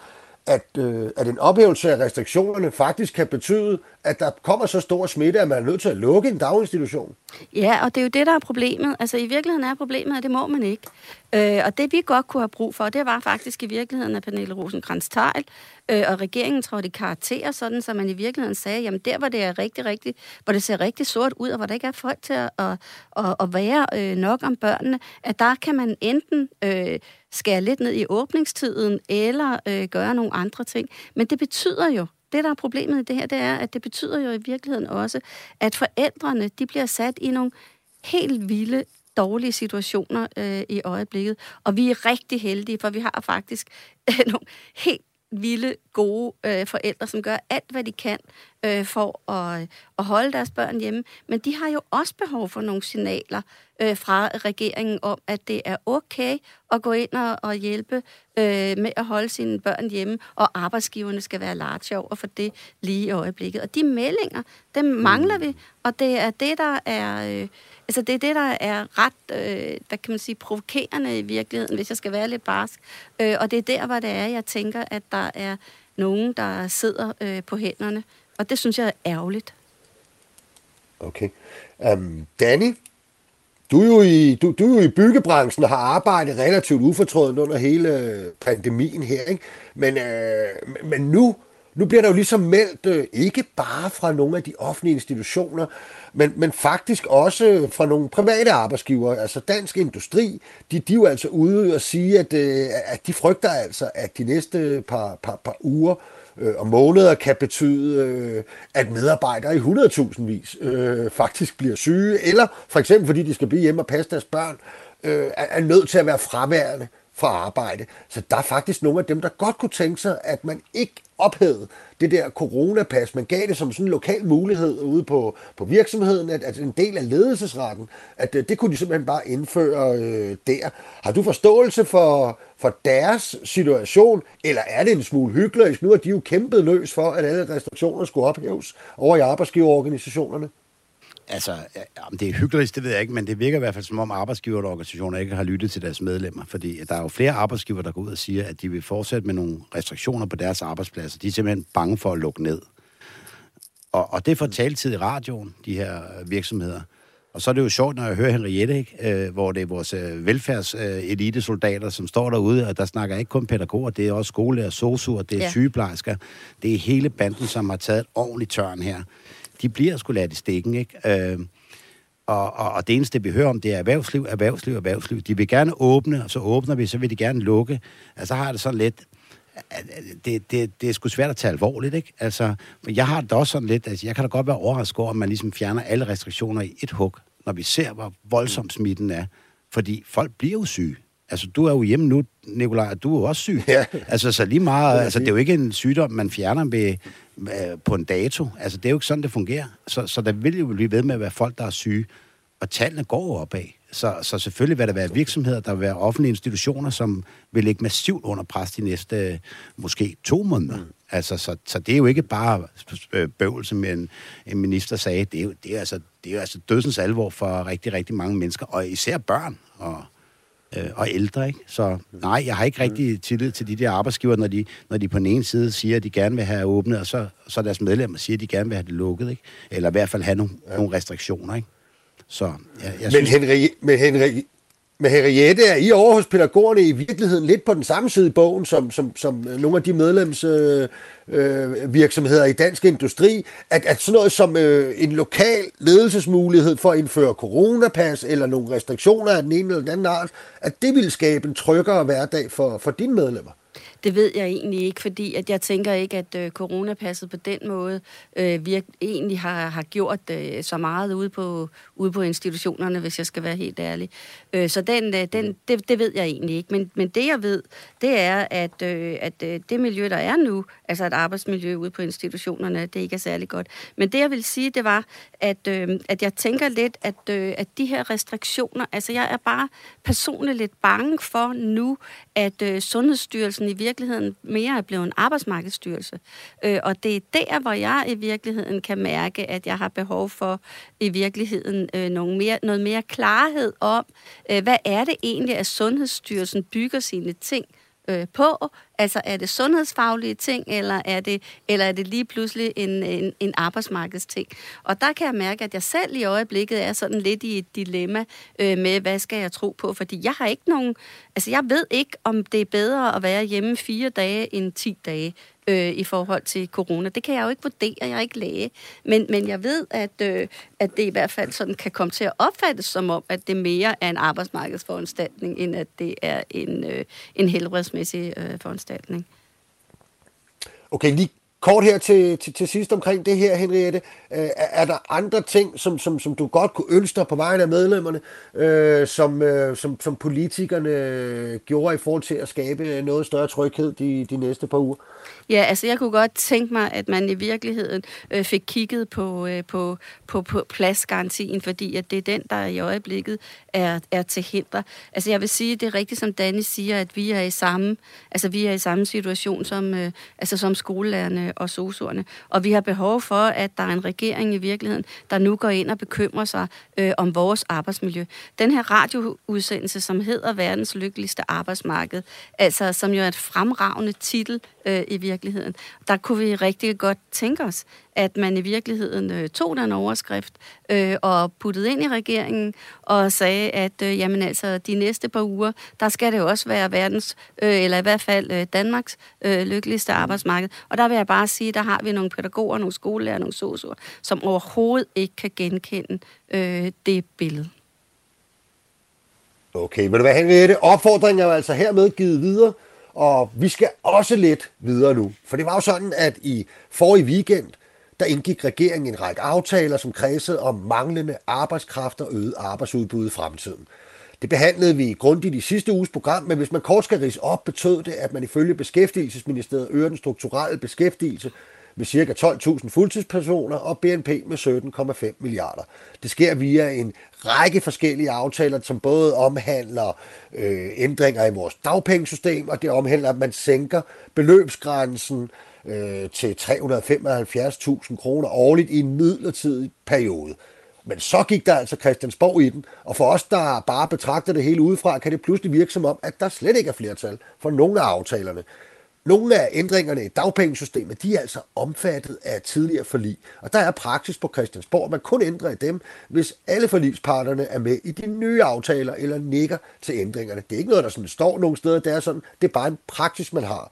at, øh, at en ophævelse af restriktionerne faktisk kan betyde, at der kommer så stor smitte, at man er nødt til at lukke en daginstitution. Ja, og det er jo det, der er problemet. Altså i virkeligheden er problemet, at det må man ikke. Øh, og det vi godt kunne have brug for, det var faktisk i virkeligheden, at Pernille rosenkrantz teil øh, og regeringen trådte i karakter, sådan så man i virkeligheden sagde, jamen der, hvor det er rigtig, rigtig, hvor det ser rigtig sort ud, og hvor der ikke er folk til at, at, at, at være øh, nok om børnene, at der kan man enten øh, skære lidt ned i åbningstiden, eller øh, gøre nogle andre ting. Men det betyder jo, det, der er problemet i det her, det er, at det betyder jo i virkeligheden også, at forældrene, de bliver sat i nogle helt vilde dårlige situationer øh, i øjeblikket. Og vi er rigtig heldige, for vi har faktisk øh, nogle helt vilde, gode øh, forældre, som gør alt, hvad de kan øh, for at, at holde deres børn hjemme. Men de har jo også behov for nogle signaler øh, fra regeringen om, at det er okay at gå ind og, og hjælpe øh, med at holde sine børn hjemme, og arbejdsgiverne skal være large over for det lige i øjeblikket. Og de meldinger, dem mangler vi, og det er det, der er... Øh, Altså det er det, der er ret, øh, hvad kan man sige, provokerende i virkeligheden, hvis jeg skal være lidt barsk. Øh, og det er der, hvor det er, jeg tænker, at der er nogen, der sidder øh, på hænderne. Og det synes jeg er ærgerligt. Okay. Um, Danny, du er, jo i, du, du er jo i byggebranchen og har arbejdet relativt ufortrødent under hele pandemien her, ikke? Men, øh, men nu, nu bliver der jo ligesom meldt, øh, ikke bare fra nogle af de offentlige institutioner, men, men faktisk også fra nogle private arbejdsgiver, altså Dansk Industri, de, de er jo altså ude og sige, at, øh, at de frygter altså, at de næste par, par, par uger øh, øh, og måneder kan betyde, øh, at medarbejdere i 100.000 vis øh, faktisk bliver syge, eller for eksempel fordi de skal blive hjemme og passe deres børn, øh, er, er nødt til at være fraværende fra arbejde. Så der er faktisk nogle af dem, der godt kunne tænke sig, at man ikke ophævede det der coronapas. Man gav det som sådan en lokal mulighed ude på, på virksomheden, at, at en del af ledelsesretten, at øh, det, kunne de simpelthen bare indføre øh, der. Har du forståelse for, for deres situation, eller er det en smule hyggelig? Nu har de jo kæmpet løs for, at alle restriktioner skulle ophæves over i arbejdsgiverorganisationerne. Altså, om det er hyggeligt, det ved jeg ikke, men det virker i hvert fald som om arbejdsgiverorganisationer ikke har lyttet til deres medlemmer, fordi der er jo flere arbejdsgiver, der går ud og siger, at de vil fortsætte med nogle restriktioner på deres arbejdspladser. De er simpelthen bange for at lukke ned. Og, og det får taltid i radioen, de her virksomheder. Og så er det jo sjovt, når jeg hører Henriette, ikke? Øh, hvor det er vores øh, velfærdselitesoldater, som står derude, og der snakker ikke kun pædagoger, det er også skolelærer, sosuer, det er ja. sygeplejersker. Det er hele banden, som har taget et ordentligt tørn her de bliver sgu ladt i stikken, ikke? Øh, og, og, og det eneste, vi hører om, det er erhvervsliv, erhvervsliv, erhvervsliv. De vil gerne åbne, og så åbner vi, så vil de gerne lukke. Altså, har det sådan lidt... Det, det, det er sgu svært at tage alvorligt, ikke? Altså, jeg har det også sådan lidt... Altså, jeg kan da godt være overrasket over, at man ligesom fjerner alle restriktioner i et hug, når vi ser, hvor voldsom smitten er. Fordi folk bliver jo syge. Altså, du er jo hjemme nu, Nikolaj, og du er jo også syg. Ja. Altså, så lige meget... Altså, det er jo ikke en sygdom, man fjerner ved, øh, på en dato. Altså, det er jo ikke sådan, det fungerer. Så, så der vil jo blive ved med at være folk, der er syge. Og tallene går opad. Så, så selvfølgelig vil der være virksomheder, der vil være offentlige institutioner, som vil ligge massivt under pres de næste måske to måneder. Mm. Altså, så, så det er jo ikke bare øh, bøvl, som en, en minister sagde. Det er, jo, det, er altså, det er jo altså dødsens alvor for rigtig, rigtig mange mennesker, og især børn. Og, øh, og ældre. Ikke? Så nej, jeg har ikke rigtig tillid til de der arbejdsgiver, når de, når de på den ene side siger, at de gerne vil have åbnet, og så, så deres medlemmer siger, at de gerne vil have det lukket. Ikke? Eller i hvert fald have nogle, ja. nogle restriktioner. Ikke? Så, jeg, jeg men, synes, Henri, men Henri, men Henriette, er I over hos pædagogerne i virkeligheden lidt på den samme side i bogen, som, som, som nogle af de medlemsvirksomheder øh, øh i dansk industri, at, at sådan noget som øh, en lokal ledelsesmulighed for at indføre coronapas eller nogle restriktioner af den ene eller den anden art, at det ville skabe en tryggere hverdag for, for dine medlemmer? Det ved jeg egentlig ikke, fordi at jeg tænker ikke, at øh, coronapasset på den måde øh, virk, egentlig har, har gjort øh, så meget ude på, ude på institutionerne, hvis jeg skal være helt ærlig. Øh, så den, øh, den, det, det ved jeg egentlig ikke. Men, men det jeg ved, det er, at, øh, at øh, det miljø, der er nu, altså et arbejdsmiljø ude på institutionerne, det ikke er særlig godt. Men det jeg vil sige, det var, at, øh, at jeg tænker lidt, at, øh, at de her restriktioner, altså jeg er bare personligt lidt bange for nu, at øh, Sundhedsstyrelsen i virkeligheden virkeligheden mere er blevet en arbejdsmarkedsstyrelse. Øh, og det er der, hvor jeg i virkeligheden kan mærke, at jeg har behov for i virkeligheden øh, nogle mere, noget mere klarhed om, øh, hvad er det egentlig, at Sundhedsstyrelsen bygger sine ting øh, på? Altså er det sundhedsfaglige ting, eller er det, eller er det lige pludselig en, en, en arbejdsmarkedsting? Og der kan jeg mærke, at jeg selv i øjeblikket er sådan lidt i et dilemma øh, med, hvad skal jeg tro på? Fordi jeg har ikke nogen... Altså jeg ved ikke, om det er bedre at være hjemme fire dage end 10 dage øh, i forhold til corona. Det kan jeg jo ikke vurdere, jeg er ikke læge. Men, men jeg ved, at, øh, at det i hvert fald sådan kan komme til at opfattes som om, at det mere er en arbejdsmarkedsforanstaltning, end at det er en, øh, en helbredsmæssig øh, foranstaltning. Okay, lige kort her til, til, til sidst omkring det her, Henriette. Øh, er der andre ting, som, som, som du godt kunne ønske dig på vegne af medlemmerne, øh, som, øh, som, som politikerne øh, gjorde i forhold til at skabe noget større tryghed de, de næste par uger? Ja, altså jeg kunne godt tænke mig, at man i virkeligheden øh, fik kigget på, øh, på, på, på pladsgarantien, fordi at det er den, der i øjeblikket er, er til hinder. Altså jeg vil sige, det er rigtigt, som Danny siger, at vi er i samme, altså vi er i samme situation som, øh, altså som skolelærerne Øh, og sosuerne, og vi har behov for, at der er en regering i virkeligheden, der nu går ind og bekymrer sig øh, om vores arbejdsmiljø. Den her radioudsendelse, som hedder Verdens lykkeligste arbejdsmarked, altså som jo er et fremragende titel øh, i virkeligheden. Der kunne vi rigtig godt tænke os, at man i virkeligheden øh, tog den overskrift øh, og puttede ind i regeringen og sagde, at øh, jamen altså, de næste par uger, der skal det jo også være verdens, øh, eller i hvert fald øh, Danmarks øh, lykkeligste arbejdsmarked. Og der vil jeg bare sige, der har vi nogle pædagoger, nogle skolelærer, nogle sosuer, som overhovedet ikke kan genkende øh, det billede. Okay, vil du være Henriette? Opfordringen er jo altså hermed givet videre. Og vi skal også lidt videre nu. For det var jo sådan, at i forrige weekend, der indgik regeringen en række aftaler, som kredsede om manglende arbejdskraft og øget arbejdsudbud i fremtiden. Det behandlede vi grundigt i sidste uges program, men hvis man kort skal rise op, betød det, at man ifølge Beskæftigelsesministeriet øger den strukturelle beskæftigelse med ca. 12.000 fuldtidspersoner og BNP med 17,5 milliarder. Det sker via en række forskellige aftaler, som både omhandler øh, ændringer i vores dagpengesystem, og det omhandler, at man sænker beløbsgrænsen øh, til 375.000 kroner årligt i en midlertidig periode. Men så gik der altså Christiansborg i den, og for os, der bare betragter det hele udefra, kan det pludselig virke som om, at der slet ikke er flertal for nogle af aftalerne. Nogle af ændringerne i dagpengesystemet, de er altså omfattet af tidligere forlig. Og der er praksis på Christiansborg, at man kun ændrer i dem, hvis alle forligsparterne er med i de nye aftaler eller nikker til ændringerne. Det er ikke noget, der sådan står nogen steder. Det er, sådan, det er bare en praksis, man har.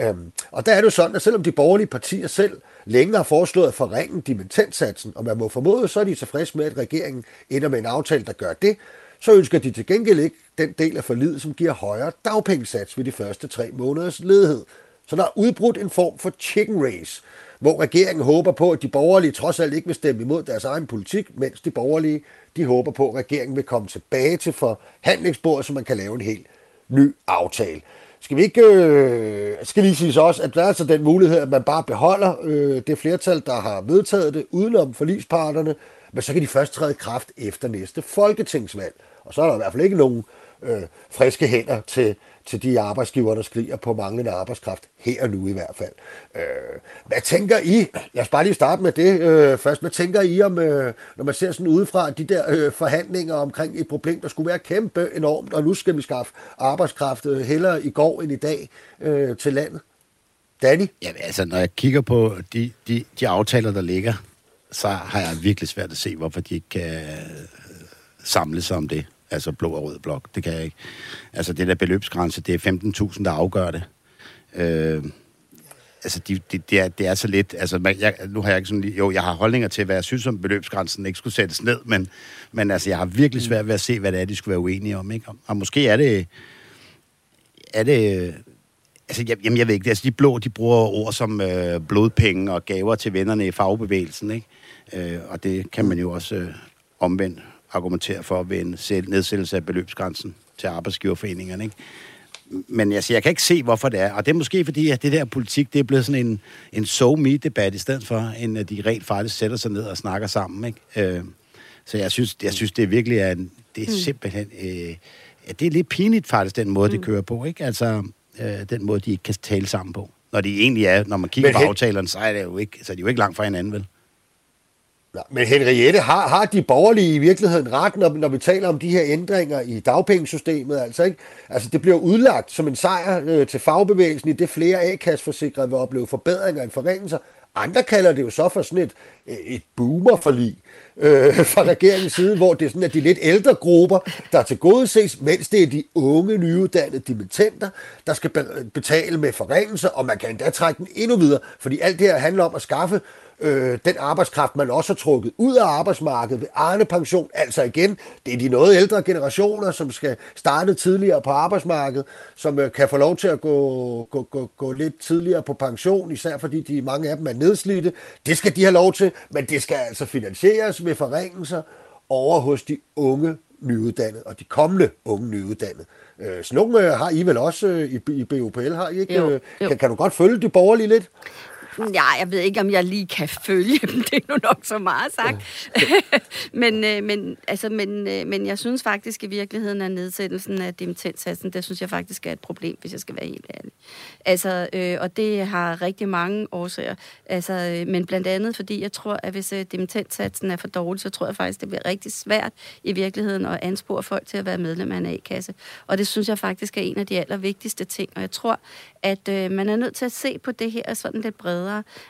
Øhm, og der er det jo sådan, at selvom de borgerlige partier selv længe har foreslået at forringe dimensionssatsen, og man må formode, så er de tilfredse med, at regeringen ender med en aftale, der gør det, så ønsker de til gengæld ikke den del af forlidet, som giver højere dagpengesats ved de første tre måneders ledighed. Så der er udbrudt en form for chicken race, hvor regeringen håber på, at de borgerlige trods alt ikke vil stemme imod deres egen politik, mens de borgerlige de håber på, at regeringen vil komme tilbage til forhandlingsbordet, så man kan lave en helt ny aftale. Skal vi ikke, øh, skal lige sige så også, at der er altså den mulighed, at man bare beholder øh, det flertal, der har vedtaget det, udenom forlisparterne, men så kan de først træde i kraft efter næste folketingsvalg. Og så er der i hvert fald ikke nogen øh, friske hænder til, til de arbejdsgiver, der skriger på manglende arbejdskraft, her og nu i hvert fald. Øh, hvad tænker I? Jeg skal bare lige starte med det øh, først. Hvad tænker I om, øh, når man ser sådan udefra de der øh, forhandlinger omkring et problem, der skulle være kæmpe enormt, og nu skal vi skaffe arbejdskraft øh, hellere i går end i dag øh, til landet? Danny? Ja, altså, når jeg kigger på de, de, de aftaler, der ligger, så har jeg virkelig svært at se, hvorfor de ikke kan samle sig om det. Altså blå og rød blok. Det kan jeg ikke. Altså det der beløbsgrænse, det er 15.000, der afgør det. Øh, altså, de, de, det, er, det er så lidt... Altså, man, jeg, nu har jeg ikke sådan... Jo, jeg har holdninger til, hvad jeg synes om beløbsgrænsen ikke skulle sættes ned, men, men altså, jeg har virkelig svært ved at se, hvad det er, de skulle være uenige om, ikke? Og, og måske er det... Er det altså, jeg, jamen, jeg ved ikke, altså, de blå, de bruger ord som øh, blodpenge og gaver til vennerne i fagbevægelsen, ikke? Øh, og det kan man jo også øh, omvendt argumentere for ved en nedsættelse af beløbsgrænsen til arbejdsgiverforeningerne, ikke? Men altså, jeg kan ikke se, hvorfor det er. Og det er måske fordi, at det der politik, det er blevet sådan en, en so-me-debat i stedet for, end at de rent faktisk sætter sig ned og snakker sammen, ikke? Øh, så jeg synes, jeg synes, det virkelig er, en, det er mm. simpelthen, øh, det er lidt pinligt faktisk, den måde, mm. de kører på, ikke? Altså, øh, den måde, de ikke kan tale sammen på. Når de egentlig er, når man kigger Men på aftalerne, så er, det jo ikke, så er de jo ikke langt fra hinanden, vel? Men Henriette, har, har de borgerlige i virkeligheden ret, når, når vi taler om de her ændringer i dagpengesystemet? Altså, ikke? altså det bliver udlagt som en sejr øh, til fagbevægelsen, i det flere A-kasseforsikrede vil opleve forbedringer end forringelser. Andre kalder det jo så for sådan et, øh, et boomerforlig øh, fra regeringens side, hvor det er sådan, at de lidt ældre grupper, der til gode ses, mens det er de unge, nyuddannede dimittenter, der skal betale med forringelser, og man kan endda trække den endnu videre, fordi alt det her handler om at skaffe øh, den arbejdskraft, man også har trukket ud af arbejdsmarkedet ved Arne Pension. Altså igen, det er de noget ældre generationer, som skal starte tidligere på arbejdsmarkedet, som øh, kan få lov til at gå, gå, gå, gå lidt tidligere på pension, især fordi de mange af dem er nedslidte. Det skal de have lov til, men det skal altså finansieres ved forringelser over hos de unge nyuddannede, og de kommende unge nyuddannede. Øh, sådan nogle øh, har I vel også øh, i, i BUPL, har I ikke? Jo, jo. Kan, kan du godt følge de borgerlige lidt? Ja, jeg ved ikke, om jeg lige kan følge dem. Det er nu nok så meget sagt. men, øh, men, altså, men, øh, men jeg synes faktisk i virkeligheden, at nedsættelsen af dimittentsatsen, det synes jeg faktisk er et problem, hvis jeg skal være helt ærlig. Altså, øh, og det har rigtig mange årsager. Altså, øh, men blandt andet, fordi jeg tror, at hvis øh, dimittentsatsen er for dårlig, så tror jeg faktisk, det bliver rigtig svært i virkeligheden at anspore folk til at være medlem af en A-kasse. Og det synes jeg faktisk er en af de allervigtigste ting. Og jeg tror, at øh, man er nødt til at se på det her sådan lidt bredere.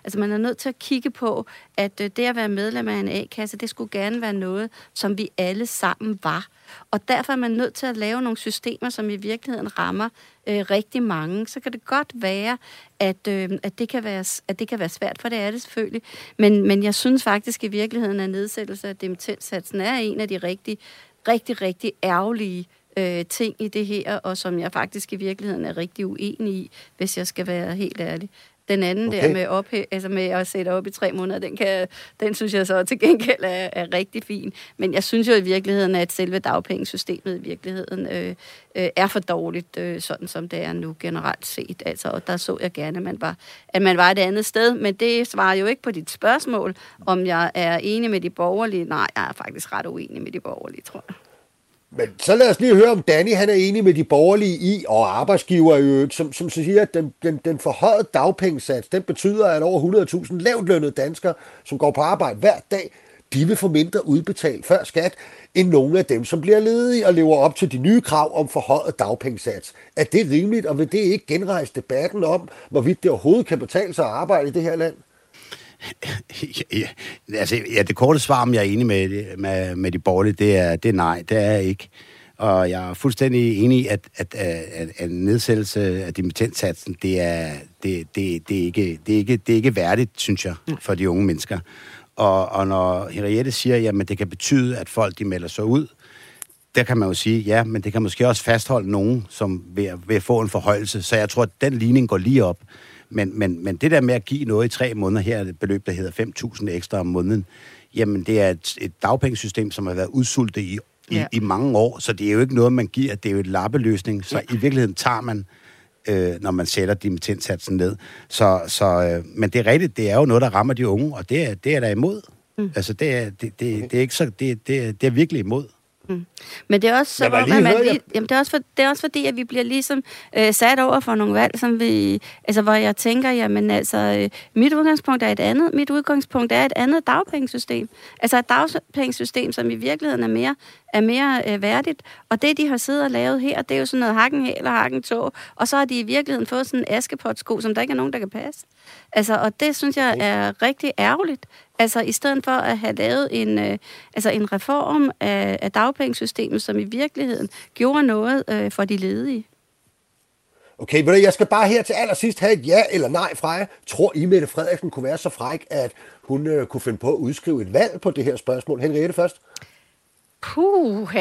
Altså man er nødt til at kigge på, at øh, det at være medlem af en A-kasse, det skulle gerne være noget, som vi alle sammen var. Og derfor er man nødt til at lave nogle systemer, som i virkeligheden rammer øh, rigtig mange. Så kan det godt være, at, øh, at, det kan være, at det kan være svært, for det er det selvfølgelig. Men, men jeg synes faktisk i virkeligheden, at nedsættelse af dimittensatsen er en af de rigtig, rigtig, rigtig ærgerlige øh, ting i det her, og som jeg faktisk i virkeligheden er rigtig uenig i, hvis jeg skal være helt ærlig. Den anden okay. der med, op, altså med at sætte op i tre måneder, den, kan, den synes jeg så til gengæld er, er rigtig fin. Men jeg synes jo i virkeligheden, at selve dagpengesystemet i virkeligheden øh, øh, er for dårligt, øh, sådan som det er nu generelt set. Altså, og der så jeg gerne, at man, var, at man var et andet sted. Men det svarer jo ikke på dit spørgsmål, om jeg er enig med de borgerlige. Nej, jeg er faktisk ret uenig med de borgerlige, tror jeg. Men så lad os lige høre, om Danny han er enig med de borgerlige i, og arbejdsgiver i øvrigt, som, som siger, at den, den, den forhøjede dagpengesats, den betyder, at over 100.000 lavt lønnede danskere, som går på arbejde hver dag, de vil få mindre udbetalt før skat, end nogle af dem, som bliver ledige og lever op til de nye krav om forhøjet dagpengesats. Er det rimeligt, og vil det ikke genrejse debatten om, hvorvidt det overhovedet kan betale sig at arbejde i det her land? Ja, altså, ja, det korte svar, om jeg er enig med, med, med de borgerlige, det er, det er nej, det er jeg ikke. Og jeg er fuldstændig enig i, at, at, at, at nedsættelse af dimittentsatsen, det er, det, det, det, er ikke, det, er ikke, det er ikke værdigt, synes jeg, for de unge mennesker. Og, og når Henriette siger, at det kan betyde, at folk de melder sig ud, der kan man jo sige, ja, men det kan måske også fastholde nogen, som vil, vil få en forhøjelse. Så jeg tror, at den ligning går lige op. Men, men, men det der med at give noget i tre måneder, her er et beløb, der hedder 5.000 ekstra om måneden, jamen det er et, et dagpengesystem, som har været udsultet i, i, ja. i mange år, så det er jo ikke noget, man giver, det er jo et lappeløsning, så ja. i virkeligheden tager man øh, når man sætter dimittentsatsen ned. Så, så, øh, men det er rigtigt, det er jo noget, der rammer de unge, og det er, det er der imod. Mm. Altså, det er, det, det, det er ikke så, det, det, det er virkelig imod. Mm. Men det er også så, hvor man, lige, jamen, det er også, for, det er også fordi, at vi bliver ligesom øh, sat over for nogle valg, som vi, altså, hvor jeg tænker, jamen altså, øh, mit udgangspunkt er et andet. Mit udgangspunkt er et andet dagpengesystem. Altså et dagpengesystem, som i virkeligheden er mere, er mere øh, værdigt. Og det, de har siddet og lavet her, det er jo sådan noget hakken eller hakken tog. Og så har de i virkeligheden fået sådan en askepotsko, som der ikke er nogen, der kan passe. Altså, og det synes jeg er rigtig ærgerligt. Altså i stedet for at have lavet en, øh, altså en reform af, af dagpengesystemet, som i virkeligheden gjorde noget øh, for de ledige. Okay, men jeg skal bare her til allersidst have et ja eller nej fra jer. Tror I, Mette Frederiksen kunne være så fræk, at hun øh, kunne finde på at udskrive et valg på det her spørgsmål? Henriette først. Puh,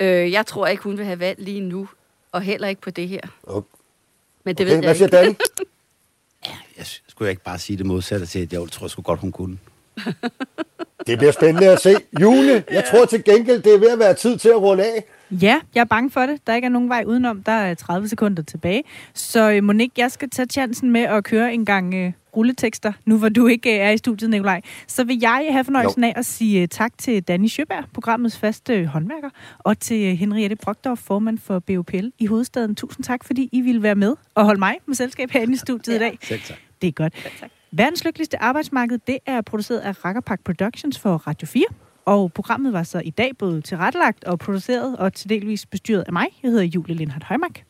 øh, jeg tror ikke, hun vil have valg lige nu, og heller ikke på det her. Okay. Men det Okay, ved hvad jeg siger ikke. Jeg skulle ikke bare sige det modsatte til, at jeg tror sgu godt, hun kunne. Det bliver spændende at se. Jule, jeg tror til gengæld, det er ved at være tid til at runde af. Ja, jeg er bange for det. Der ikke er nogen vej udenom. Der er 30 sekunder tilbage. Så øh, Monique, jeg skal tage chancen med at køre en gang øh, rulletekster, nu hvor du ikke øh, er i studiet, Nikolaj. Så vil jeg have fornøjelsen af at sige øh, tak til Danny Sjøberg, programmets faste øh, håndværker, og til øh, Henriette Brockdorf, formand for BOPL i hovedstaden. Tusind tak, fordi I ville være med og holde mig med selskab herinde i studiet i dag. Selv tak. Det er godt. Verdens lykkeligste arbejdsmarked, det er produceret af Rakkerpak Productions for Radio 4. Og programmet var så i dag både tilrettelagt og produceret og til delvis bestyret af mig. Jeg hedder Julie Lindhardt Højmark.